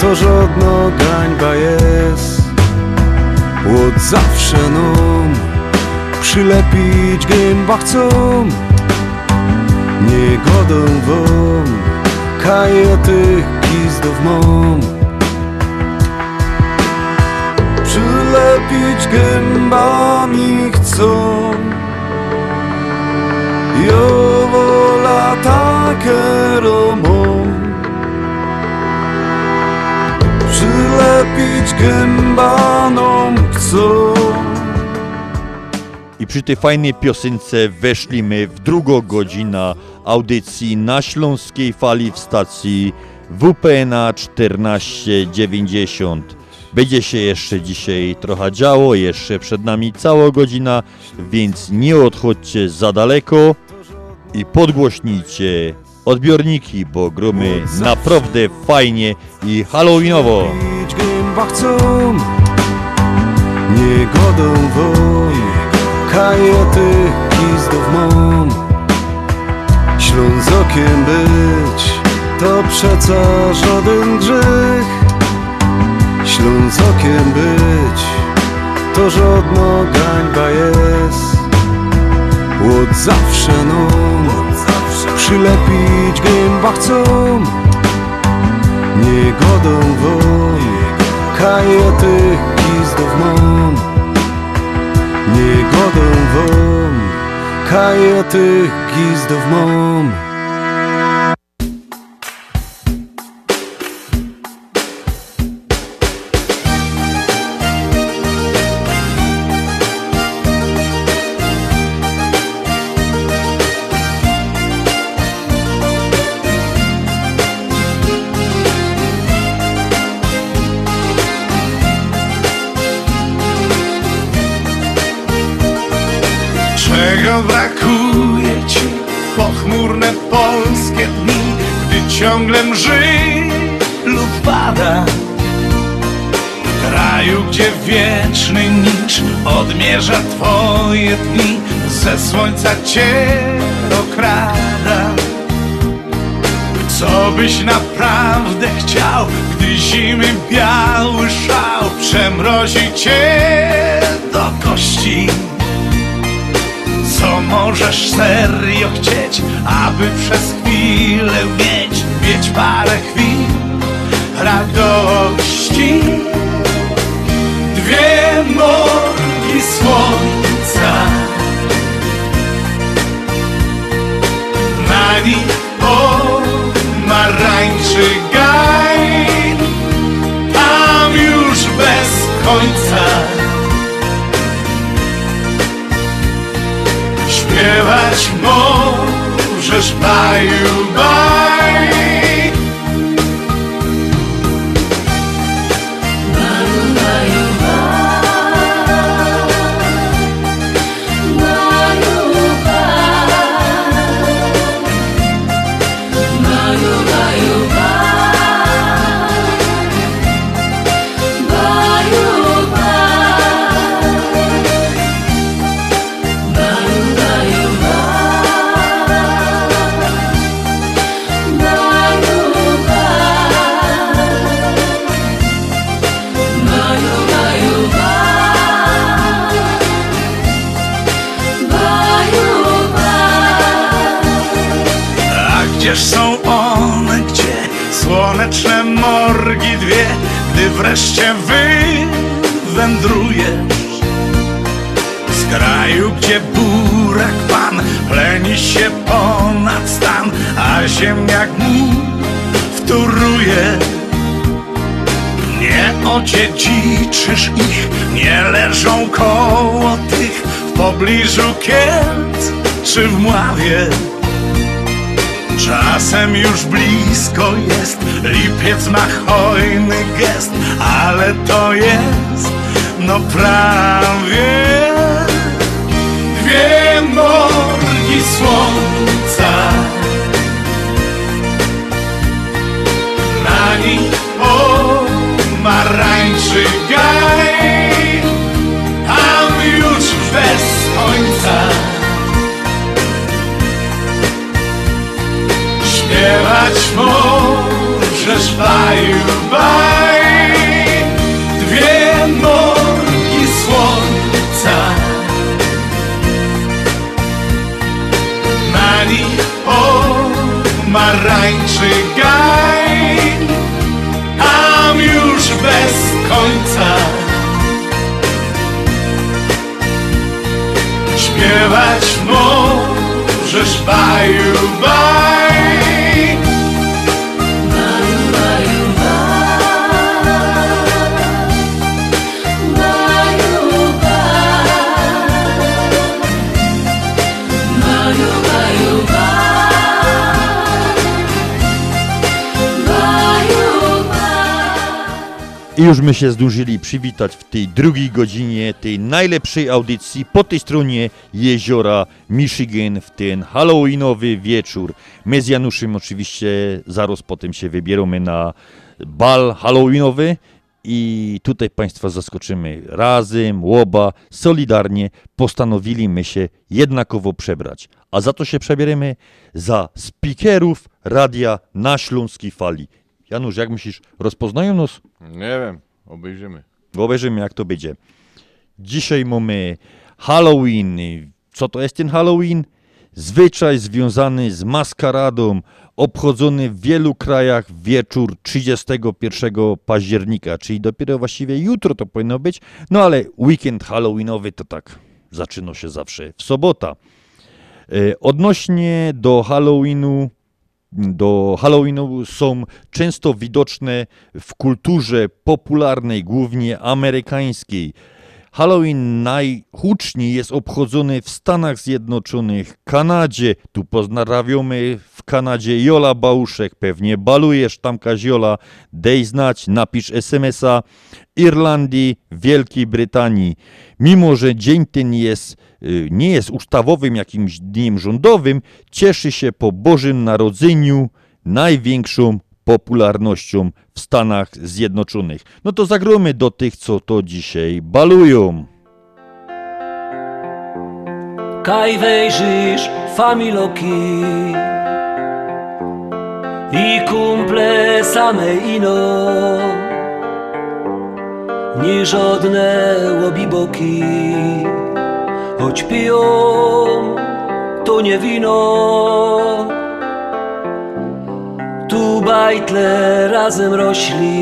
to żadna gańba jest. Łód zawsze nam przylepić gęba chcą. Nie godą wam kajetych gizdów mam. Przylepić gębami chcą I przy tej fajnej piosence weszliśmy w drugą godzinę audycji na Śląskiej Fali w stacji WPNA 1490. Będzie się jeszcze dzisiaj trochę działo, jeszcze przed nami cała godzina, więc nie odchodźcie za daleko i podgłośnijcie odbiorniki, bo gromy naprawdę fajnie i halloweenowo. Pić gęba chcą Nie godą wam kajetych gizdów mam. Ślązokiem być to przeca żaden grzech Ślązokiem być to żadna gańba jest Łód zawsze nam przylepić gęba chcą Nie godą wam kajetych gizdów mam. Nie godą kajetych gizdów mam odmierza twoje dni, ze słońca cię okrada. Co byś naprawdę chciał, gdy zimy biały szał przemrozi cię do kości Co możesz serio chcieć, aby przez chwilę mieć Mieć parę chwil radości Dwie morgi słońca. Na nich pomarańczy gaj Tam już bez końca. Śpiewać możesz baju baj gdzież są one, gdzie słoneczne morgi dwie, gdy wreszcie wywędrujesz z kraju, gdzie burak pan pleni się ponad stan, a ziemniak mu wtóruje. Nie odziedziczysz ich, nie leżą koło tych w pobliżu Kielc czy w Mławie. Czasem już blisko jest, lipiec ma hojny gest, ale to jest, no prawie dwie morgi słońca. Na nich pomarańczy gaj, Śpiewać możesz baju baj. Dwie morgi słońca. Na nich pomarańczy gaj Tam już bez końca. Śpiewać możesz baju baj I już my się zdążyli przywitać w tej drugiej godzinie tej najlepszej audycji po tej stronie jeziora Michigan w ten halloweenowy wieczór. My z Januszem oczywiście zaraz potem się wybieramy na bal halloweenowy i tutaj Państwa zaskoczymy. Razem, łoba, solidarnie postanowili my się jednakowo przebrać. A za to się przebieremy za speakerów radia na Śląskiej Fali. Janusz, jak myślisz, rozpoznają nas? Nie wiem, obejrzymy. Obejrzymy, jak to będzie. Dzisiaj mamy Halloween. Co to jest ten Halloween? Zwyczaj związany z maskaradą, obchodzony w wielu krajach wieczór 31 października, czyli dopiero właściwie jutro to powinno być, no ale weekend halloweenowy to tak zaczyna się zawsze w sobota. E, Odnośnie do Halloweenu, do Halloweenu są często widoczne w kulturze popularnej, głównie amerykańskiej. Halloween najhuczniej jest obchodzony w Stanach Zjednoczonych, Kanadzie. Tu pozdrawiamy w Kanadzie Jola Bałuszek, pewnie balujesz tam Kaziola, dej znać, napisz SMS-a. Irlandii, Wielkiej Brytanii. Mimo, że dzień ten jest, y, nie jest ustawowym jakimś dniem rządowym, cieszy się po Bożym Narodzeniu największą popularnością w Stanach Zjednoczonych. No to zagromy do tych, co to dzisiaj balują. Kaj wejrzysz familoki I kumple same ino ni żadne łobiboki. Choć piją, to nie wino. Tu bajtle razem rośli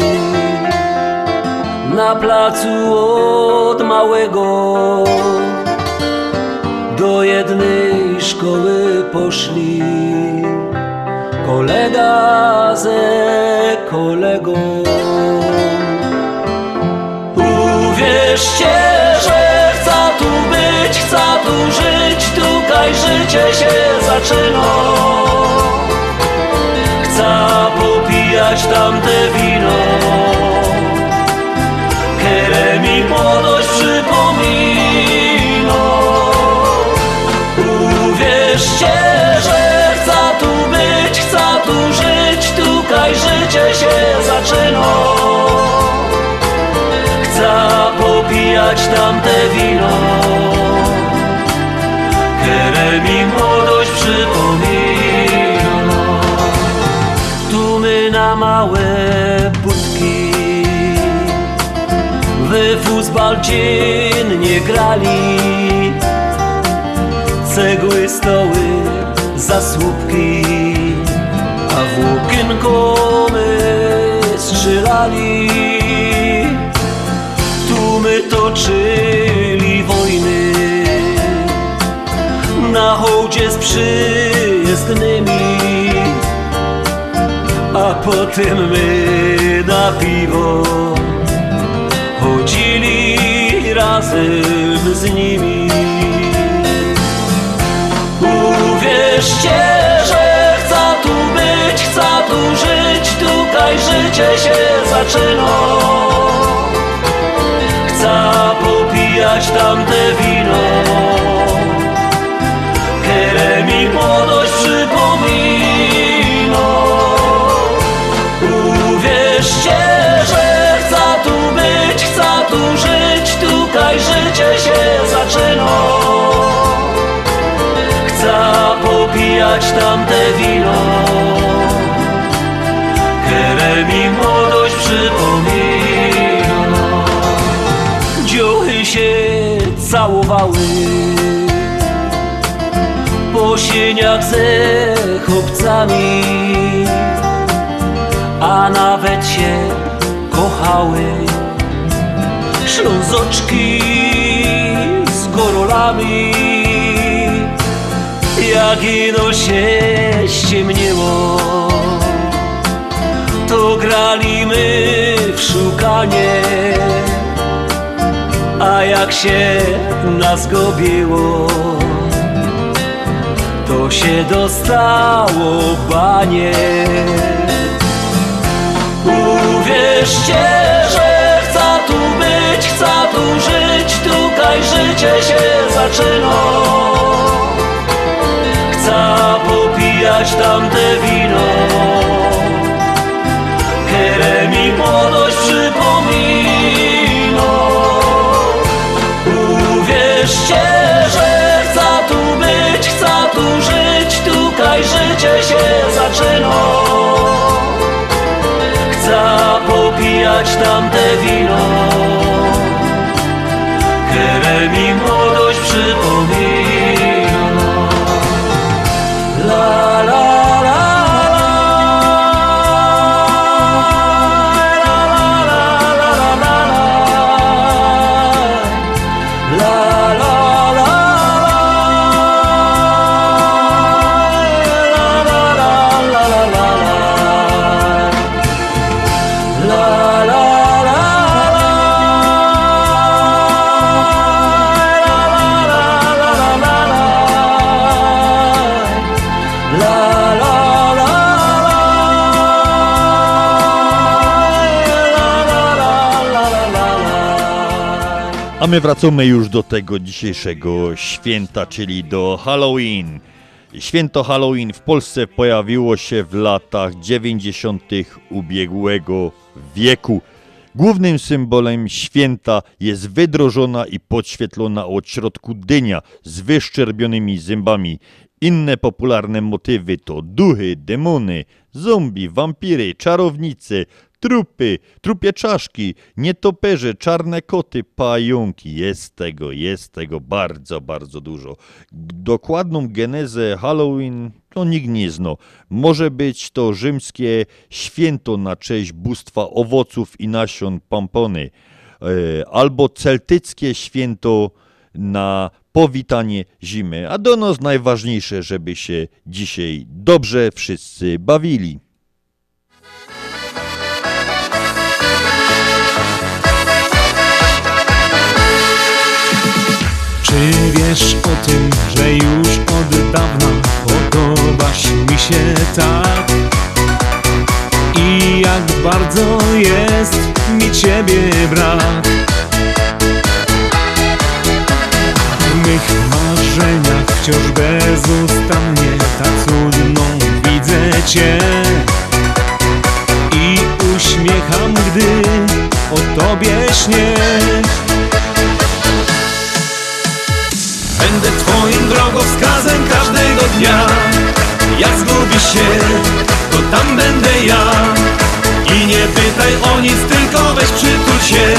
na placu od małego do jednej szkoły poszli kolega ze kolegą. Uwierzcie, że chcę tu być, chcę tu żyć, tutaj życie się zaczyna. Tamte wino, które mi młodość przypomina. Uwierzcie, że chcę tu być, chcę tu żyć, tutaj życie się zaczyna. Chcę popijać tamte wino, które mi młodość przypomina. Małe budki w futbal dziennie grali cegły, stoły, zasłupki, a w łokienko my strzelali. Tu my toczyli wojny na hołdzie z przyjezdnymi, a potem my na piwo chodzili razem z nimi. Uwierzcie, że chcę tu być, chcę tu żyć, tutaj życie się zaczyna. Chcę popijać tamte wino, popijać tamte wino, które mi młodość przypomina. Dziuchy się całowały po sieniach ze chłopcami, a nawet się kochały. Ślązoczki z gorolami jak ino się ściemniło To grali my w szukanie. A jak się nas gobiło To się dostało banie. Uwierzcie, że chcę tu być, chcę tu żyć Tutaj życie się zaczyna Chcę popijać tamte wino, które mi młodość przypomina. Uwierzcie, że chcę tu być, chcę tu żyć, tutaj życie się zaczyna. Chcę popijać tamte wino, które mi młodość przypomina. My wracamy już do tego dzisiejszego święta, czyli do Halloween. Święto Halloween w Polsce pojawiło się w latach 90. ubiegłego wieku. Głównym symbolem święta jest wydrożona i podświetlona od środku dynia z wyszczerbionymi zębami. Inne popularne motywy to duchy, demony, zombie, wampiry, czarownice, trupy, trupie czaszki, nietoperze, czarne koty, pająki. Jest tego, jest tego bardzo, bardzo dużo. Dokładną genezę Halloween to nikt nie zna. Może być to rzymskie święto na cześć bóstwa owoców i nasion pampony, e, albo celtyckie święto na powitanie zimy. A do nas najważniejsze, żeby się dzisiaj dobrze wszyscy bawili. Czy wiesz o tym, że już od dawna podobasz mi się tak? I jak bardzo jest mi ciebie brak? W mych marzeniach wciąż bezustannie tak cudną widzę cię. I uśmiecham, gdy o tobie śnię Będę twoim drogowskazem każdego dnia. Jak zgubisz się, to tam będę ja. I nie pytaj o nic, tylko weź przytul się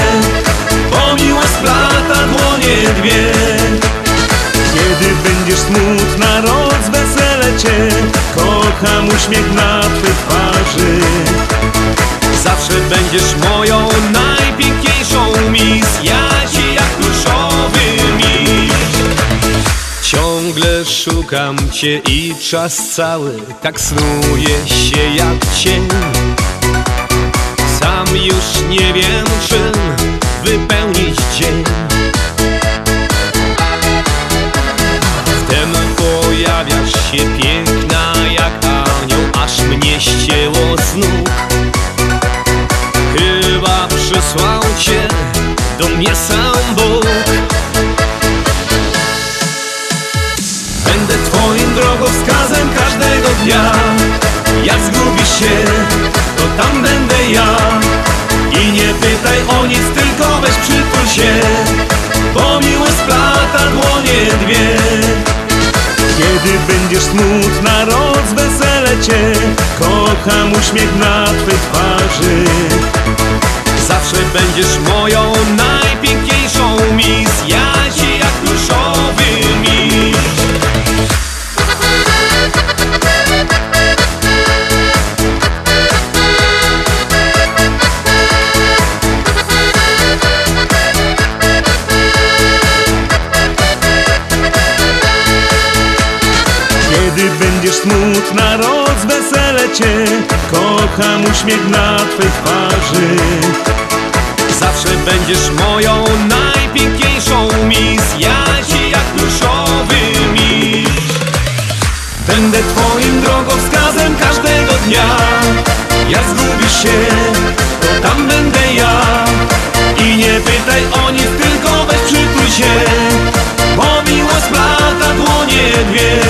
Bo miłość splata dłonie dwie. Kiedy będziesz smutna, rozwesele cię Kocham uśmiech na twej twarzy. Zawsze będziesz moją najpiękniejszą mis Ja Ciągle szukam cię i czas cały tak snuje się jak cień. Sam już nie wiem czym wypełnić dzień. Wtem pojawiasz się piękna jak anioł, aż mnie ścięło z nóg. Chyba przysłał cię do mnie sam Bóg się, to tam będę ja. I nie pytaj o nic, tylko weź przytul się Bo miłość splata dłonie dwie. Kiedy będziesz smutna, rozwesele cię Kocham uśmiech na twej twarzy. Zawsze będziesz moją najpiękniejszą mis Kocham uśmiech na twej twarzy. Zawsze będziesz moją najpiękniejszą mis Ja ci jak pluszowy miś. Będę twoim drogowskazem każdego dnia. Jak zgubisz się, to tam będę ja. I nie pytaj o nic, tylko weź przytul się Bo miłość splata dłonie dwie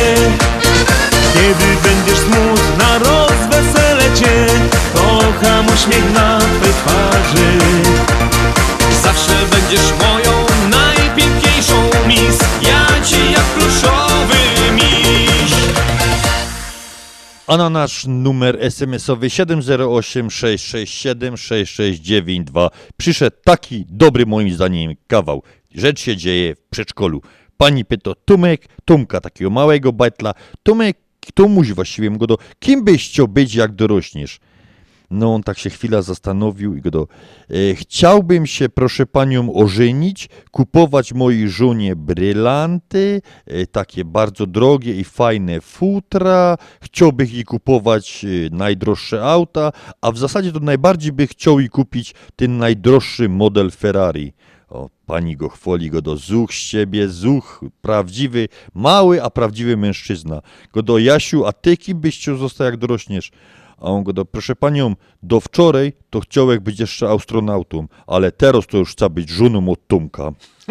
A na nasz numer SMS-owy 708 667 6692 przyszedł taki dobry moim zdaniem kawał. Rzecz się dzieje w przedszkolu. Pani pyta, Tumek, Tumka, takiego małego bajtla, Tumek, Tumuś właściwie, go do, kim byś chciał być jak dorośniesz? No on tak się chwila zastanowił i go do, e, chciałbym się proszę panią ożenić, kupować mojej żonie brylanty, e, takie bardzo drogie i fajne futra, chciałbym jej kupować e, najdroższe auta, a w zasadzie to najbardziej by chciał jej kupić ten najdroższy model Ferrari. O, pani go chwali, go do zuch z ciebie, zuch, prawdziwy, mały, a prawdziwy mężczyzna. Go do Jasiu, a ty kim byś chciał zostać jak dorośniesz? A on go do, proszę panią, do wczoraj to chciałek być jeszcze astronautą, ale teraz to już chce być żoną od Tomka.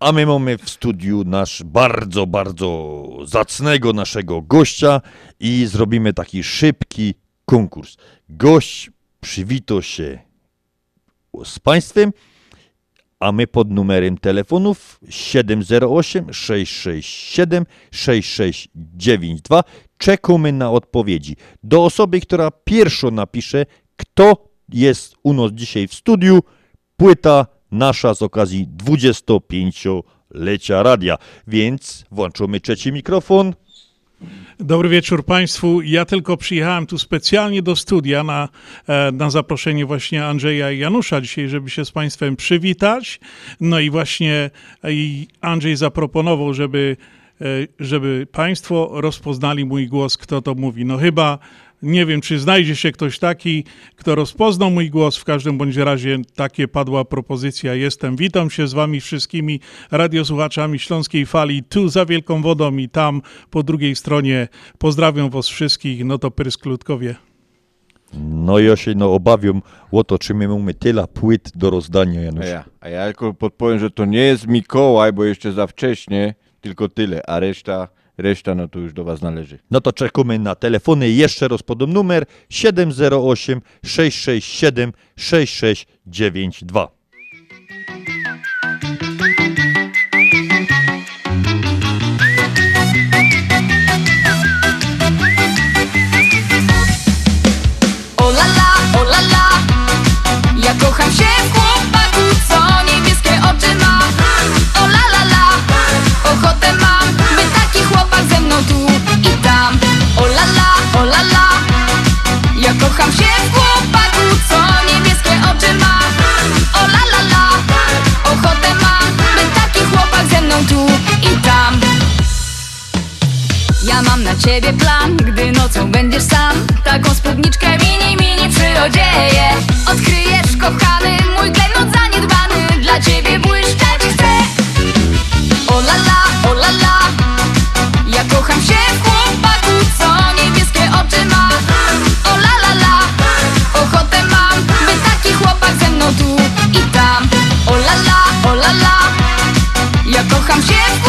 A my mamy w studiu nasz bardzo, bardzo zacnego naszego gościa i zrobimy taki szybki konkurs. Gość przywito się z państwem, a my pod numerem telefonów 708 667 6692 czekamy na odpowiedzi. Do osoby, która pierwszo napisze, kto jest u nas dzisiaj w studiu. Płyta nasza z okazji 25-lecia radia. Więc włączymy trzeci mikrofon. Dobry wieczór Państwu. Ja tylko przyjechałem tu specjalnie do studia na, e, na zaproszenie właśnie Andrzeja i Janusza dzisiaj, żeby się z Państwem przywitać. No i właśnie e, Andrzej zaproponował, żeby, e, żeby Państwo rozpoznali mój głos, kto to mówi. No chyba nie wiem, czy znajdzie się ktoś taki, kto rozpoznał mój głos. W każdym bądź razie takie padła propozycja. Jestem. Witam się z Wami wszystkimi radiosłuchaczami Śląskiej Fali, tu za Wielką Wodą i tam po drugiej stronie. Pozdrawiam Was wszystkich. No to Prysklutkowie. No ja się no, obawiam o to, czy my mamy tyle płyt do rozdania, Janusz. A ja, a ja tylko podpowiem, że to nie jest Mikołaj, bo jeszcze za wcześnie, tylko tyle, a reszta, reszta no to już do Was należy. No to czekamy na telefony. Jeszcze raz podam numer 708 667 6692. Ja kocham się chłopaku, co niebieskie oczy ma. O la la la, ochotę mam By taki chłopak ze mną tu i tam. Ja mam na ciebie plan, gdy nocą będziesz sam. Taką spódniczkę mini, mini przyodzieję Odkryjesz, kochany, mój klejnot zaniedbany. Dla ciebie błyszczeć chcę. O la la, o la Ja kocham się chłopaku, co niebieskie ja kocham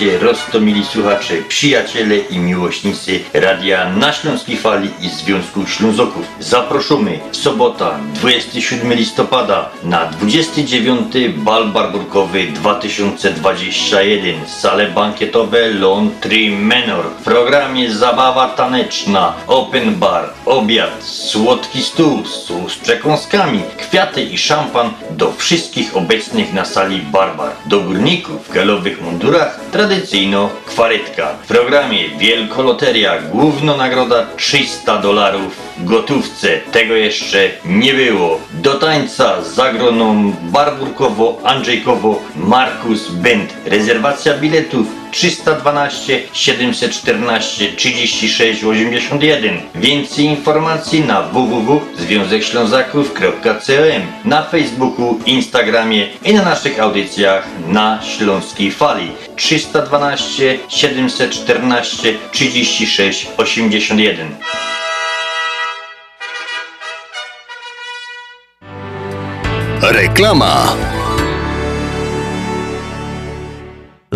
Witajcie, roztomili słuchacze, przyjaciele i miłośnicy Radia na Śląskiej Fali i Związku Ślązoków. Zaproszony sobota 27 listopada na 29 Bal Barburkowy 2021 Sale bankietowe Lontry Menor W programie zabawa taneczna, open bar, obiad, słodki stół, stół z przekąskami, kwiaty i szampan do wszystkich obecnych na sali Barbar. Do górników w galowych mundurach tradycyjno kwaretka. W programie Wielkoloteria, główna nagroda 300 dolarów gotówce. Tego jeszcze nie było. Do tańca zagroną Barburkowo, Andrzejkowo, Markus Band. Rezerwacja biletów 312 714 36 81. Więcej informacji na www.związekślązaków.com, na Facebooku, Instagramie i na naszych audycjach na Śląskiej Fali 312 714 36 81. Reklama.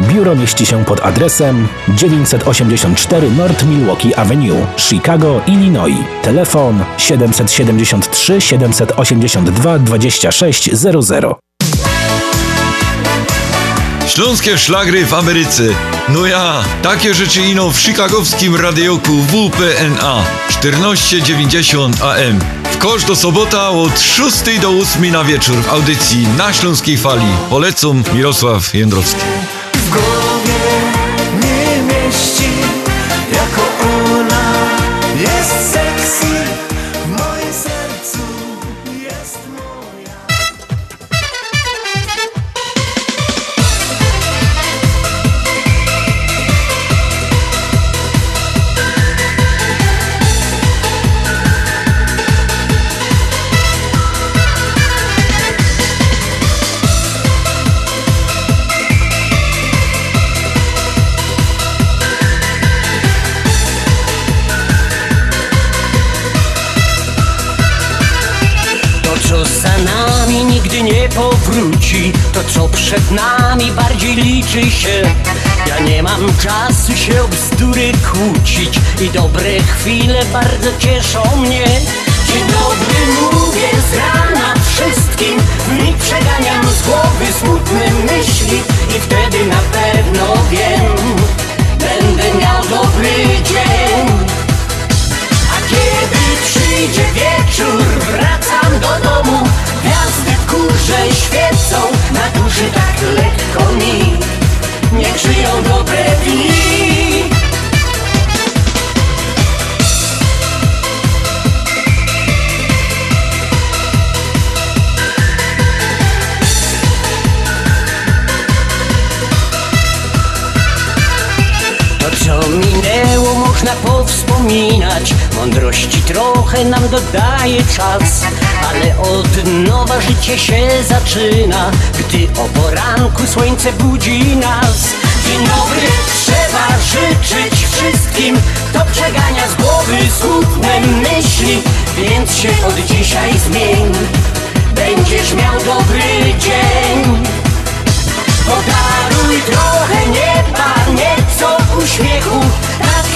Biuro mieści się pod adresem 984 North Milwaukee Avenue, Chicago, Illinois. Telefon 773 782 2600. Śląskie szlagry w Ameryce. No ja, takie rzeczy ino w chicagowskim radioku WPNA 1490 AM. W kosz do sobota od 6 do 8 na wieczór w audycji na Śląskiej Fali. Polecam Mirosław Jędrowski. W głowie kłócić I dobre chwile bardzo cieszą mnie. Dzień dobry mówię z rana wszystkim. W nich przeganiam z głowy smutne myśli. I wtedy na pewno wiem Będę miał dobry dzień. A kiedy przyjdzie wieczór, wracam do domu. Gwiazdy w górze świecą, na duszy tak powspominać Mądrości trochę nam dodaje czas Ale od nowa życie się zaczyna Gdy o poranku słońce budzi nas. Dzień dobry trzeba życzyć wszystkim To przegania z głowy smutne myśli Więc się od dzisiaj zmień. Będziesz miał dobry dzień. Podaruj trochę nieba, nieco uśmiechu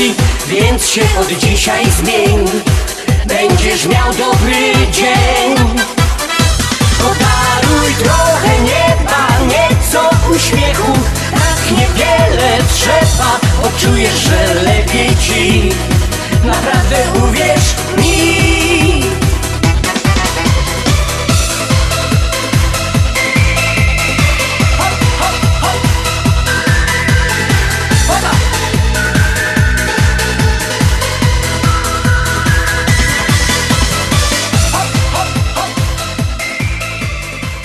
myśli Więc się od dzisiaj zmień. Będziesz miał dobry dzień. Podaruj trochę nieba, nieco uśmiechu. Tak niewiele trzeba, poczujesz, że lepiej ci. Naprawdę uwierz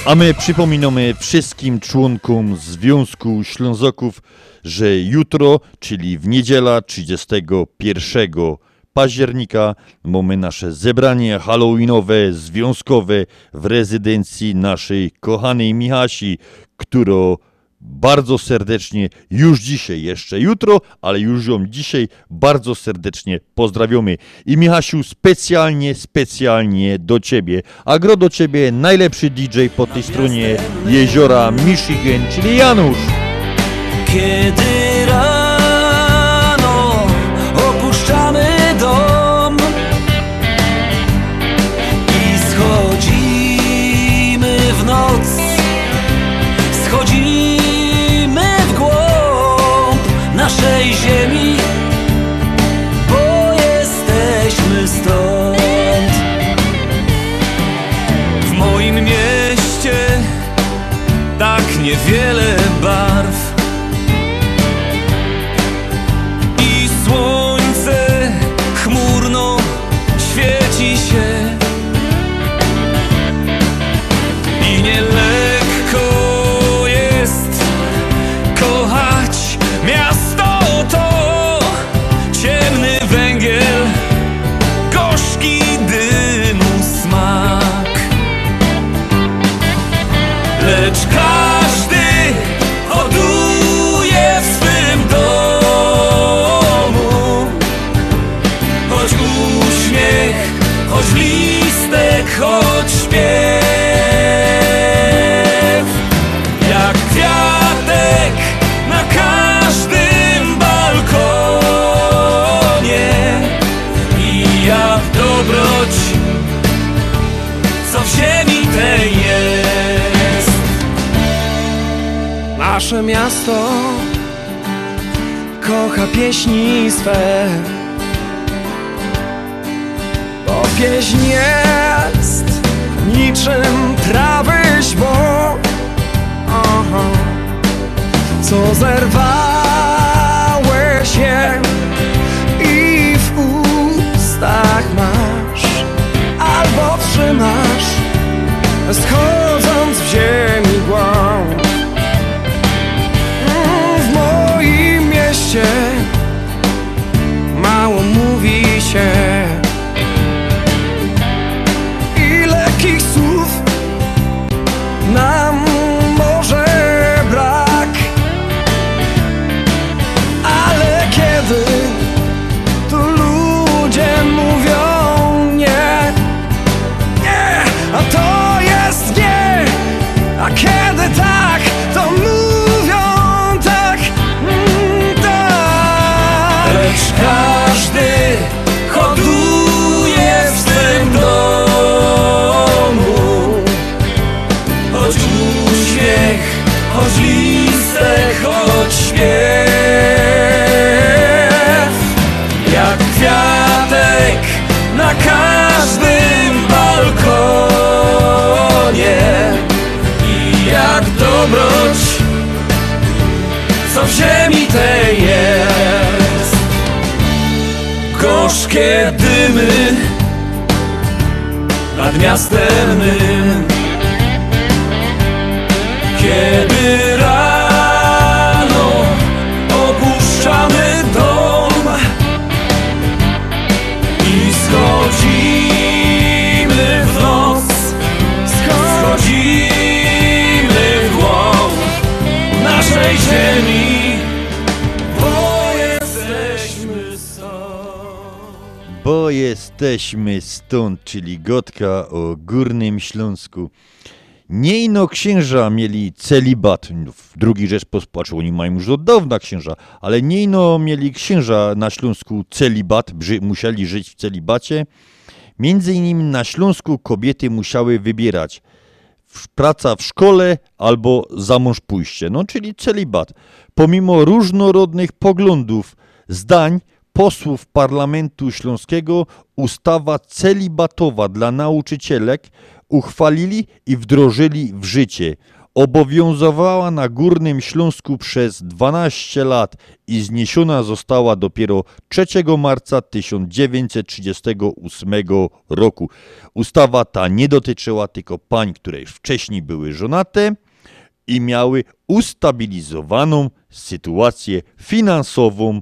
A my przypominamy wszystkim członkom Związku Ślązoków, że jutro, czyli w niedziela 31 października, mamy nasze zebranie halloweenowe, związkowe w rezydencji naszej kochanej Michasi, którą bardzo serdecznie już dzisiaj, jeszcze jutro, ale już ją dzisiaj bardzo serdecznie pozdrawiamy. I Michasiu, specjalnie, specjalnie do Ciebie, a gro do Ciebie najlepszy DJ po tej stronie jeziora Michigan, czyli Janusz. Kiedy Nasze miasto kocha pieśni swe Bo pieśń jest niczym trawy Aha. Co zerwałeś je i w ustach masz Albo trzymasz nad miastem. mym, jesteśmy stąd. Czyli Gotka o Górnym Śląsku. Nie ino księża mieli celibat. W drugi Rzeczpospolitej, oni mają już od dawna księża, ale nie ino mieli księża na Śląsku celibat, musieli żyć w celibacie. Między innymi na Śląsku kobiety musiały wybierać praca w szkole albo za mąż pójście, no czyli celibat. Pomimo różnorodnych poglądów, zdań posłów Parlamentu Śląskiego ustawa celibatowa dla nauczycielek uchwalili i wdrożyli w życie. Obowiązywała na Górnym Śląsku przez 12 lat i zniesiona została dopiero 3 marca 1938 roku. Ustawa ta nie dotyczyła tylko pań, które już wcześniej były żonate i miały ustabilizowaną sytuację finansową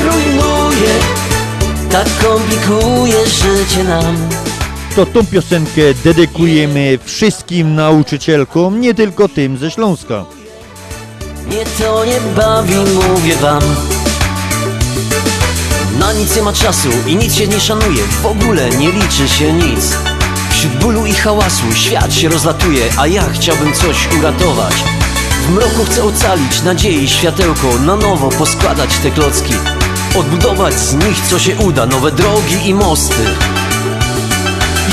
Tak komplikuje życie nam. To tą piosenkę dedykujemy wszystkim nauczycielkom, nie tylko tym ze Śląska. Mnie to nie bawi, mówię wam. Na nic nie ma czasu i nic się nie szanuje W ogóle nie liczy się nic. Wśród bólu i hałasu świat się rozlatuje A ja chciałbym coś uratować. W mroku chcę ocalić nadziei światełko Na nowo poskładać te klocki Odbudować z nich co się uda Nowe drogi i mosty.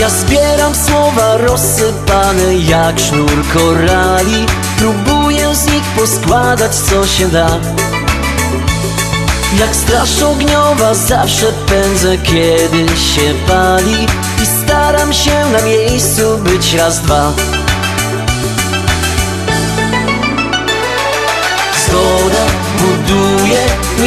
Ja zbieram słowa rozsypane jak sznur korali Próbuję z nich poskładać co się da. Jak straż ogniowa zawsze pędzę kiedy się pali I staram się na miejscu być raz, dwa. Zgoda buduje, Tak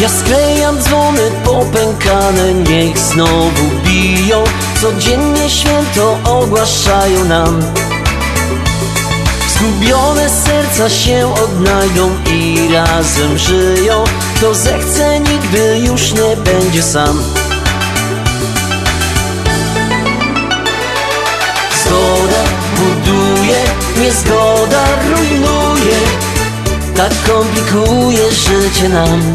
ja sklejam dzwony popękane, niech znowu biją. Codziennie święto ogłaszają nam. Zgubione serca się odnajdą i razem żyją. Kto zechce nigdy już nie będzie sam. Zgoda buduje, niezgoda rujnuje. Tak komplikuje życie nam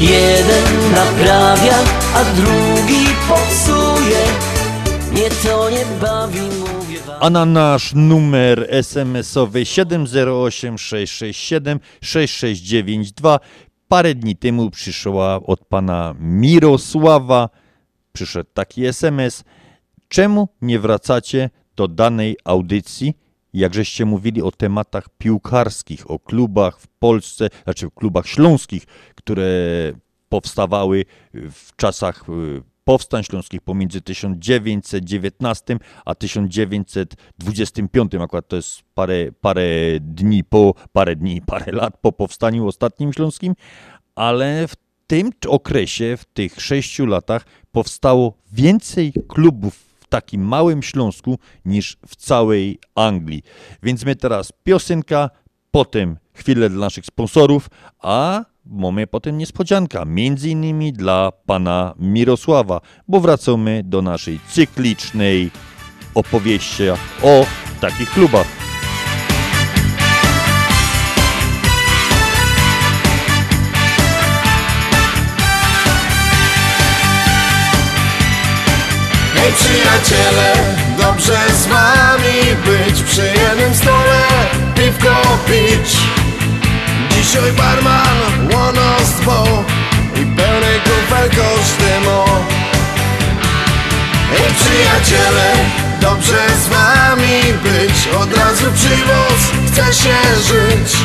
Jeden naprawia, a drugi popsuje. Mnie to nie bawi, mówię wam. A na nasz numer SMS-owy 708 667 6692 parę dni temu przyszła od pana Mirosława, przyszedł taki SMS, czemu nie wracacie do danej audycji, jakżeście mówili o tematach piłkarskich, o klubach w Polsce, znaczy klubach śląskich, które powstawały w czasach y, powstań śląskich pomiędzy 1919 a 1925. Akurat to jest parę, parę dni po, parę dni, parę lat po powstaniu ostatnim śląskim, ale w tym okresie, w tych sześciu latach powstało więcej klubów takim małym Śląsku niż w całej Anglii. Więc my teraz piosenka, potem chwilę dla naszych sponsorów, a mamy potem niespodzianka, między innymi dla pana Mirosława, bo wracamy do naszej cyklicznej opowieści o takich klubach. Hej przyjaciele, dobrze z wami być Przy jednym stole piwko pić. Dzisiaj barman łonostwo I pełny kufel kosztymo Hej przyjaciele, dobrze z wami być Od razu przywóz, chce się żyć.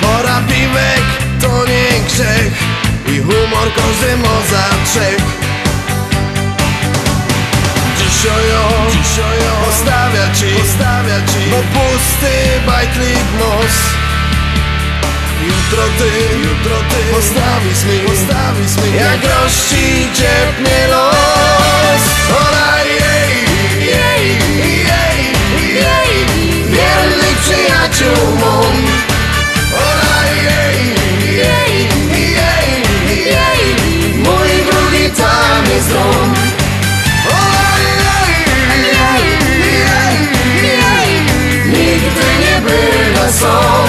Pora piwek to nie grzech I humor każdy za trzech Dzisiojo, dzisiojo Postawia ci, postawia ci. Bo pusty bajtlik nos Jutro ty, jutro ty. Postawisz mi, postawisz mi. Jak rości ciepnie los. Ola jej, jej, jej, jej. Wiernych przyjaciół mą Ola jej, jej, jej, jej. Mój drugi tam jest dom Nigdy nie była są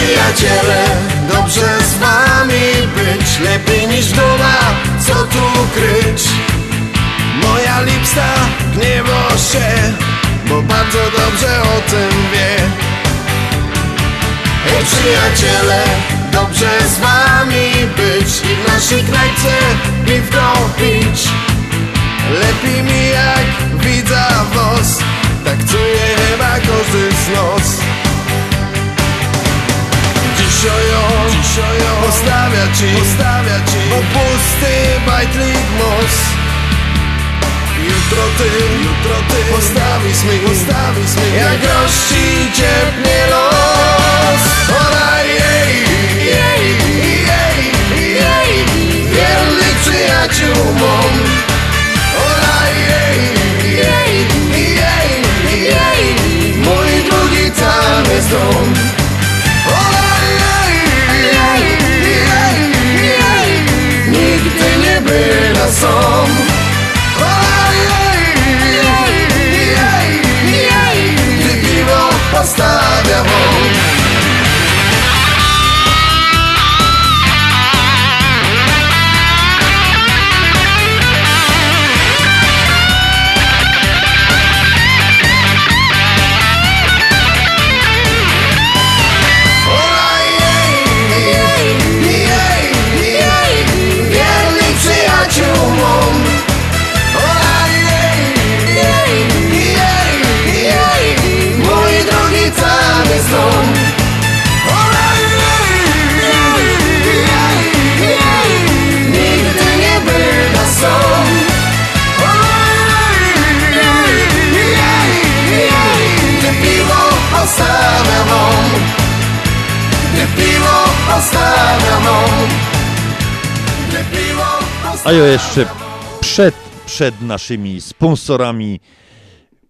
przyjaciele, dobrze z wami być. Lepiej niż w doma, co tu kryć Moja lipsta gniewa się, bo bardzo dobrze o tym wie. Hej przyjaciele, dobrze z wami być I w naszej knajpce piwko pić Lepiej mi jak widza was, tak czuję chyba każdy z nos. Dzisiojo, dzisiojo. postawia ci, postawia ci. Bo pusty bajtlik most Jutro ty, jutro ty. Postawisz mi, postawisz mi Jak gości ciepnie los. Ona jej, jej, jej, jej. Wiernych przyjaciół mą Ona jej, jej, jej, jej. Mój drugi tam jest dom A ja jeszcze przed, przed naszymi sponsorami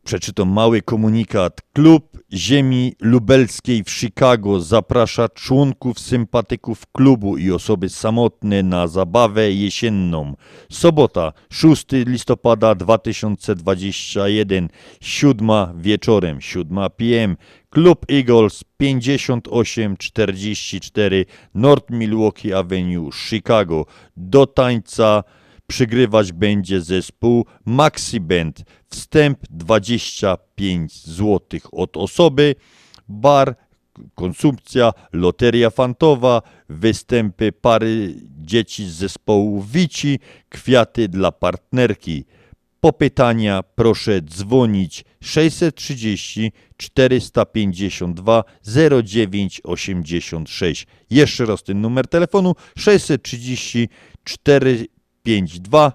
przeczytam mały komunikat. Klub Ziemi Lubelskiej w Chicago zaprasza członków, sympatyków klubu i osoby samotne na zabawę jesienną. Sobota, 6 listopada 2021, 7 wieczorem, 7 p.m. Klub Eagles 5844 North Milwaukee Avenue, Chicago. Do tańca przygrywać będzie zespół Maxi Band. Wstęp 25 zł od osoby. Bar, konsumpcja, loteria fantowa, występy pary dzieci z zespołu Wici, kwiaty dla partnerki. Po pytania proszę dzwonić 630 452 0986. Jeszcze raz ten numer telefonu 630 452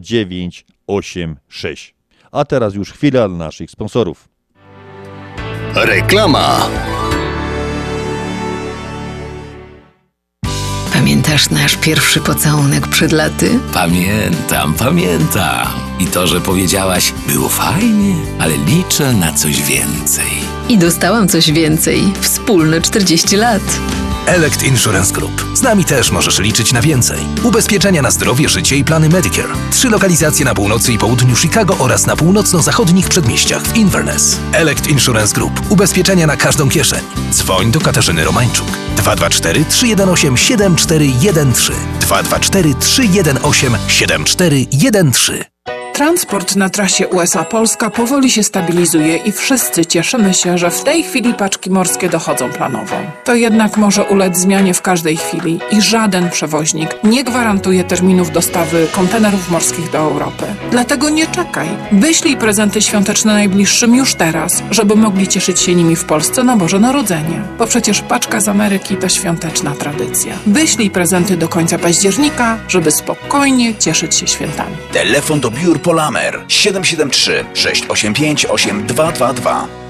0986. A teraz już chwila dla naszych sponsorów. Reklama. Pamiętasz nasz pierwszy pocałunek przed laty? Pamiętam, pamiętam. I to, że powiedziałaś, było fajnie, ale liczę na coś więcej. I dostałam coś więcej. Wspólne 40 lat. Elect Insurance Group. Z nami też możesz liczyć na więcej. Ubezpieczenia na zdrowie, życie i plany Medicare. Trzy lokalizacje na północy i południu Chicago oraz na północno-zachodnich przedmieściach w Inverness. Elect Insurance Group. Ubezpieczenia na każdą kieszeń. Dzwoń do Katarzyny Romańczuk. 224 318 7413 224 318 7413 Transport na trasie USA-Polska powoli się stabilizuje i wszyscy cieszymy się, że w tej chwili paczki morskie dochodzą planowo. To jednak może ulec zmianie w każdej chwili i żaden przewoźnik nie gwarantuje terminów dostawy kontenerów morskich do Europy. Dlatego nie czekaj. Wyślij prezenty świąteczne najbliższym już teraz, żeby mogli cieszyć się nimi w Polsce na Boże Narodzenie. Bo przecież paczka z Ameryki to świąteczna tradycja. Wyślij prezenty do końca października, żeby spokojnie cieszyć się świętami. Telefon do biur Polamer 773 685 8222.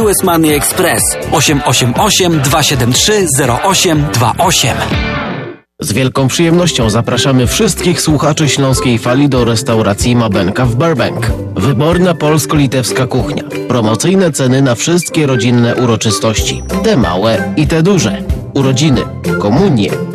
US Money Express 888 273 0828. Z wielką przyjemnością zapraszamy wszystkich słuchaczy Śląskiej Fali do restauracji Mabenka w Burbank. Wyborna polsko-litewska kuchnia. Promocyjne ceny na wszystkie rodzinne uroczystości. Te małe i te duże. Urodziny, komunie,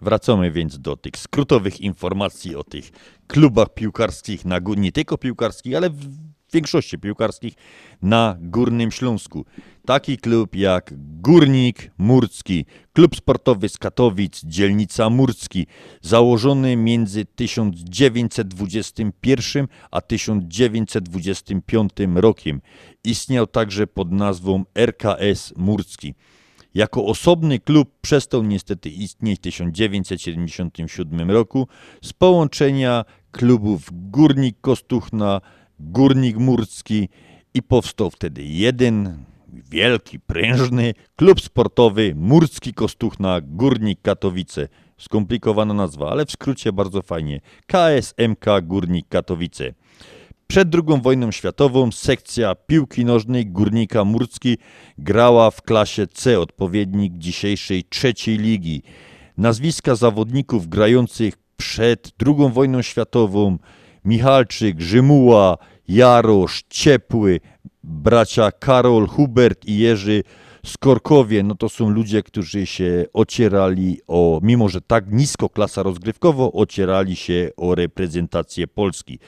Wracamy więc do tych skrótowych informacji o tych klubach piłkarskich, na, nie tylko piłkarskich, ale w większości piłkarskich na Górnym Śląsku. Taki klub jak Górnik Murcki, klub sportowy z Katowic, dzielnica Murcki, założony między 1921 a 1925 rokiem. Istniał także pod nazwą RKS Murcki. Jako osobny klub przestał niestety istnieć w 1977 roku z połączenia klubów Górnik Kostuchna, Górnik Murcki i powstał wtedy jeden wielki, prężny klub sportowy Murcki Kostuchna Górnik Katowice. Skomplikowana nazwa, ale w skrócie bardzo fajnie. KSMK Górnik Katowice. Przed II wojną światową sekcja piłki nożnej Górnika Murcki grała w klasie C, odpowiednik dzisiejszej trzeciej ligi. Nazwiska zawodników grających przed II wojną światową Michalczyk, Rzymuła, Jarosz, Ciepły, bracia Karol, Hubert i Jerzy Skorkowie, no to są ludzie, którzy się ocierali o, mimo że tak nisko klasa rozgrywkowo, ocierali się o reprezentację Polski.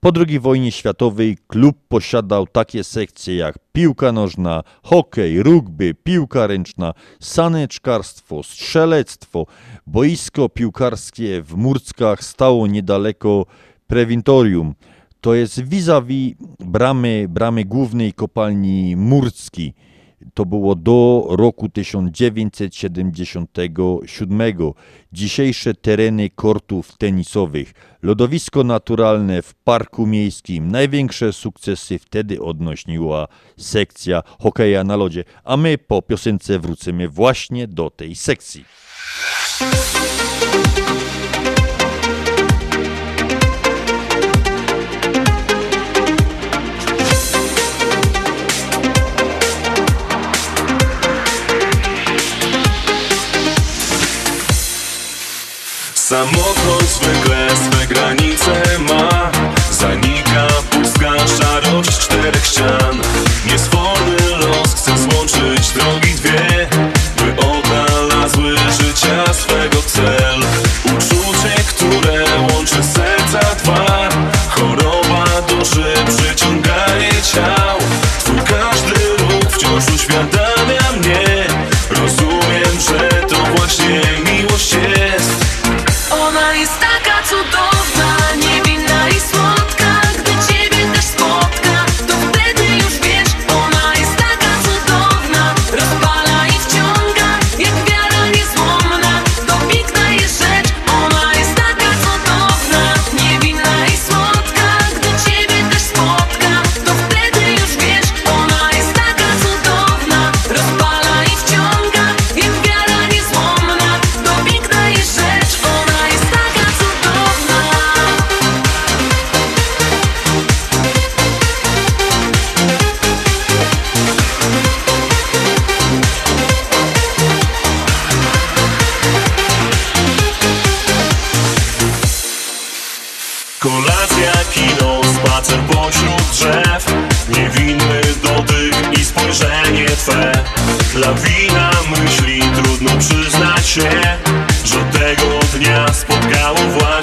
Po II wojnie światowej klub posiadał takie sekcje jak piłka nożna, hokej, rugby, piłka ręczna, saneczkarstwo, strzelectwo. Boisko piłkarskie w Murckach stało niedaleko prewintorium. To jest vis-a-vis bramy, bramy głównej kopalni Murcki. To było do roku 1977. Dzisiejsze tereny kortów tenisowych, lodowisko naturalne w parku miejskim. Największe sukcesy wtedy odnosiła sekcja hokeja na lodzie, a my po piosence wrócimy właśnie do tej sekcji. Samochód zwykle swe granice ma. Zanika pustka szarość czterech ścian. Niesforny los chce złączyć drogi dwie By odnalazły życia swego cel. Uczucie, które łączy serca Lawina myśli, trudno przyznać się Że tego dnia spotkało właśnie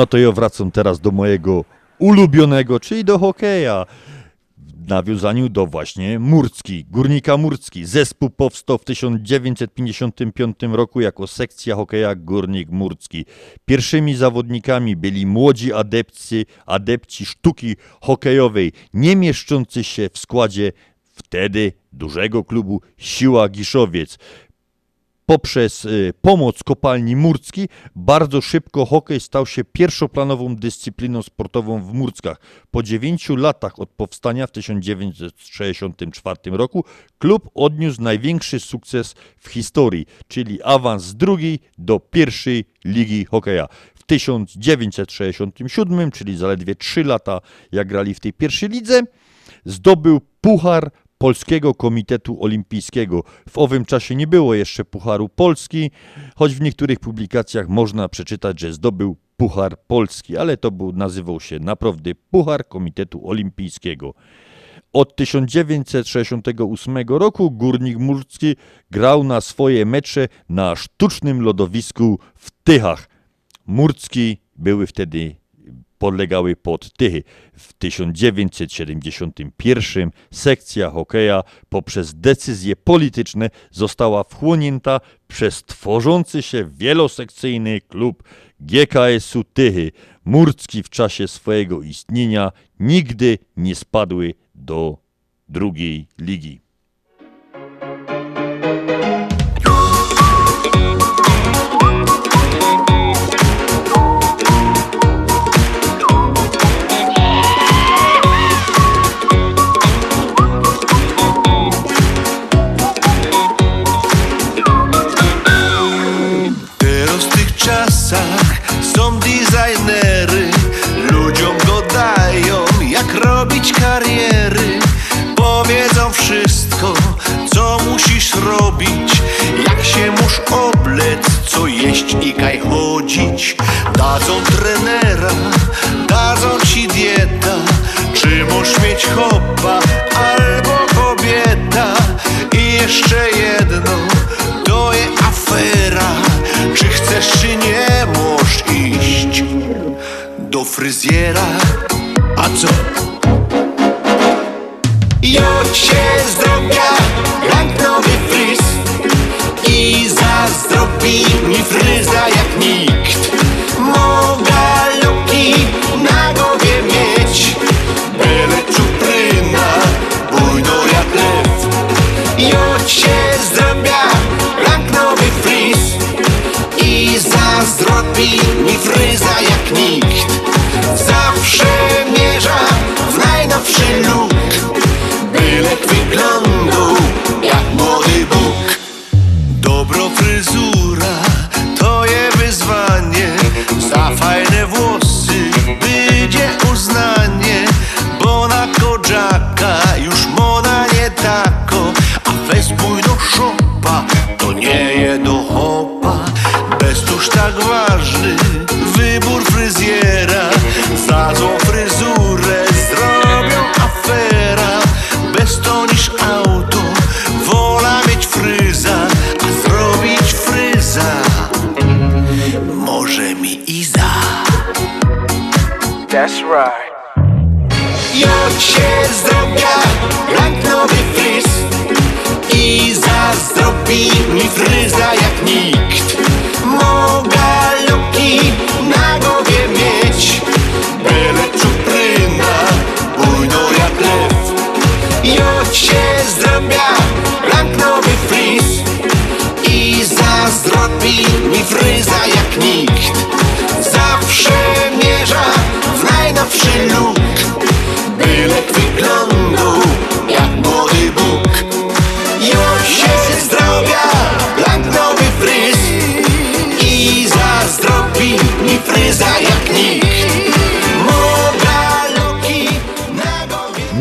No to ja wracam teraz do mojego ulubionego, czyli do hokeja. W nawiązaniu do właśnie Murcki, Górnika Murcki. Zespół powstał w 1955 roku jako sekcja hokeja Górnik Murcki. Pierwszymi zawodnikami byli młodzi adepci, adepci sztuki hokejowej, nie mieszczący się w składzie wtedy dużego klubu Siła Giszowiec. Poprzez y, pomoc kopalni Murcki bardzo szybko hokej stał się pierwszoplanową dyscypliną sportową w Murckach. Po 9 latach od powstania w 1964 roku klub odniósł największy sukces w historii, czyli awans z drugiej do pierwszej ligi hokeja. W 1967, czyli zaledwie 3 lata jak grali w tej pierwszej lidze, zdobył puchar Polskiego Komitetu Olimpijskiego. W owym czasie nie było jeszcze Pucharu Polski, choć w niektórych publikacjach można przeczytać, że zdobył Puchar Polski, ale to był, nazywał się naprawdę Puchar Komitetu Olimpijskiego. Od 1968 roku Górnik Murski grał na swoje mecze na sztucznym lodowisku w Tychach. Murcki były wtedy podlegały pod Tychy. W 1971 sekcja hokeja poprzez decyzje polityczne została wchłonięta przez tworzący się wielosekcyjny klub GKS-u Tychy. Murcki w czasie swojego istnienia nigdy nie spadły do drugiej ligi. Robić kariery. Powiedzą wszystko co musisz robić. Jak się musz oblec, co jeść i kaj chodzić. Dadzą trenera, dadzą ci dieta. Czy możesz mieć chłopa albo kobieta? I jeszcze jedno, to jest afera. Czy chcesz czy nie możesz iść do fryzjera mi fryza jak nikt. Zawsze mierza w najnowszy look Byle wyglądu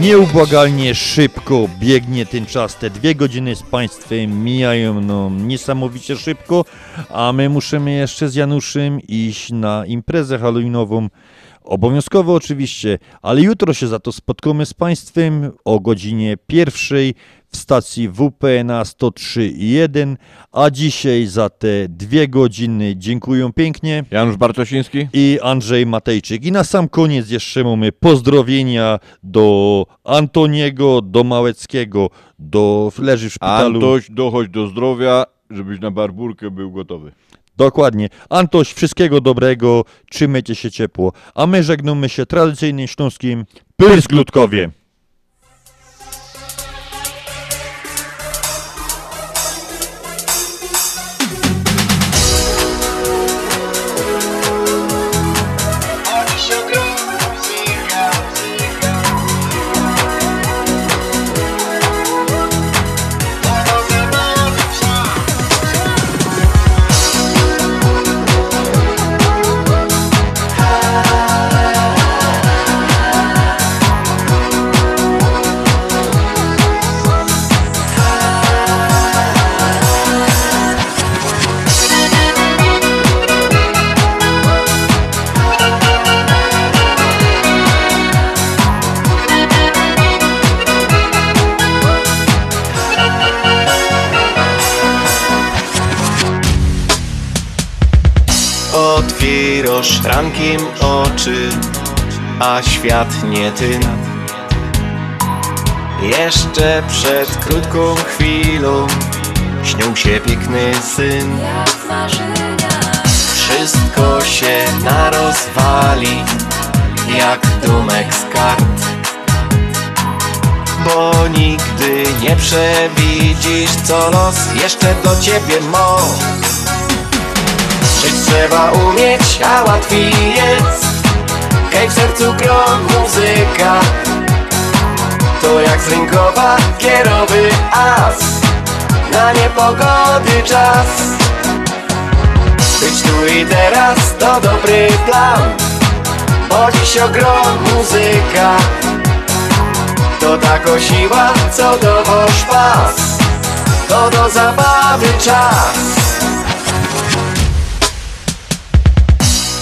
Nieubłagalnie szybko biegnie ten czas. Te dwie godziny z Państwem mijają no, niesamowicie szybko, a my musimy jeszcze z Januszem iść na imprezę halloweenową. Obowiązkowo oczywiście, ale jutro się za to spotkamy z Państwem o godzinie pierwszej w stacji WPNA 103.1, a dzisiaj za te dwie godziny dziękuję pięknie. Janusz Bartosiński i Andrzej Matejczyk. I na sam koniec jeszcze mamy pozdrowienia do Antoniego, do Małeckiego, do leży w szpitalu. Antoś, dochodź do zdrowia, żebyś na barburkę był gotowy. Dokładnie. Antoś, wszystkiego dobrego, trzymajcie się ciepło. A my żegnamy się tradycyjnym śląskim Pysk. Otworz rankiem oczy, a świat nie ty. Jeszcze przed krótką chwilą śnił się piękny syn. Wszystko się narozwali, jak domek z kart. Bo nigdy nie przewidzisz, co los jeszcze do ciebie ma. Żyć trzeba umieć, a łatwiej jest. Hej w sercu gro muzyka. To jak z rynkowa kierowy as. Na niepogody czas. Być tu i teraz to dobry plan. Bo dziś ogrom muzyka. To tako siła, co dowoż pas. To do zabawy czas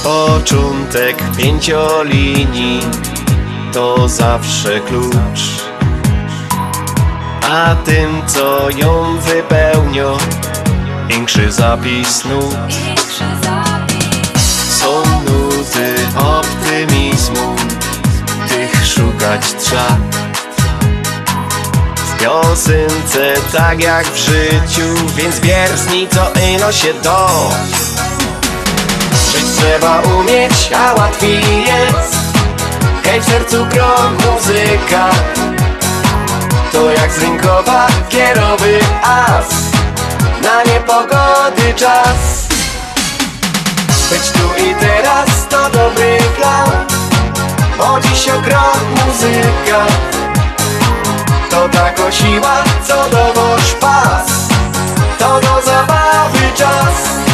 Początek pięciolinii to zawsze klucz. A tym co ją wypełnią większy zapis nut. Są nuty optymizmu Tych szukać trzeba. W piosence tak jak w życiu Więc wiersni co ino się do trzeba umieć, a łatwiej jest. Hej w sercu grom muzyka. To jak z rynkowa kierowy as. Na niepogody czas. Być tu i teraz to dobry plan. Bo dziś ogrom muzyka. To tako siła, co dowoż pas. To do zabawy czas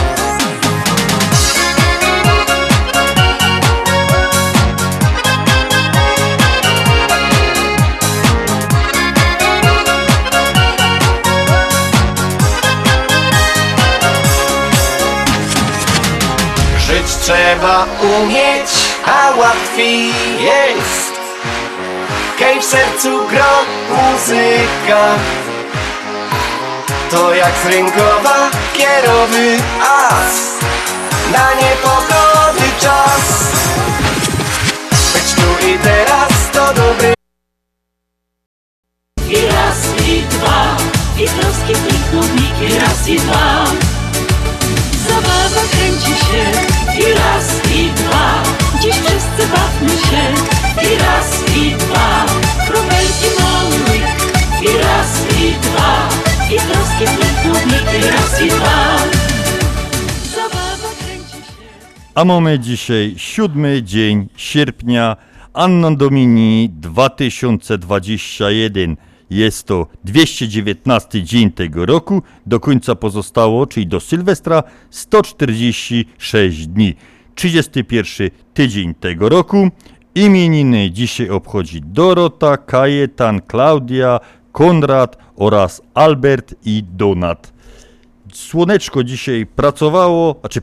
trzeba umieć, a łatwiej jest. Hej w sercu gro muzyka. To jak z rynkowa kierowy as. Na niepogody czas. Być tu i teraz to dobry I raz, i dwa, i troski znikną wniki, raz i dwa. Zabawa kręci się, i raz, i dwa. Dziś wszyscy bawmy się, i raz, i dwa. Kropelki małych, i raz, i dwa. I troski wniki, raz i dwa. Kręci się. A mamy dzisiaj siódmy dzień sierpnia, Anno Domini 2021. Jest to 219 dzień tego roku. Do końca pozostało, czyli do Sylwestra, 146 dni. 31 tydzień tego roku. Imieniny dzisiaj obchodzi Dorota, Kajetan, Klaudia, Konrad oraz Albert i Donat. Słoneczko dzisiaj pracowało, znaczy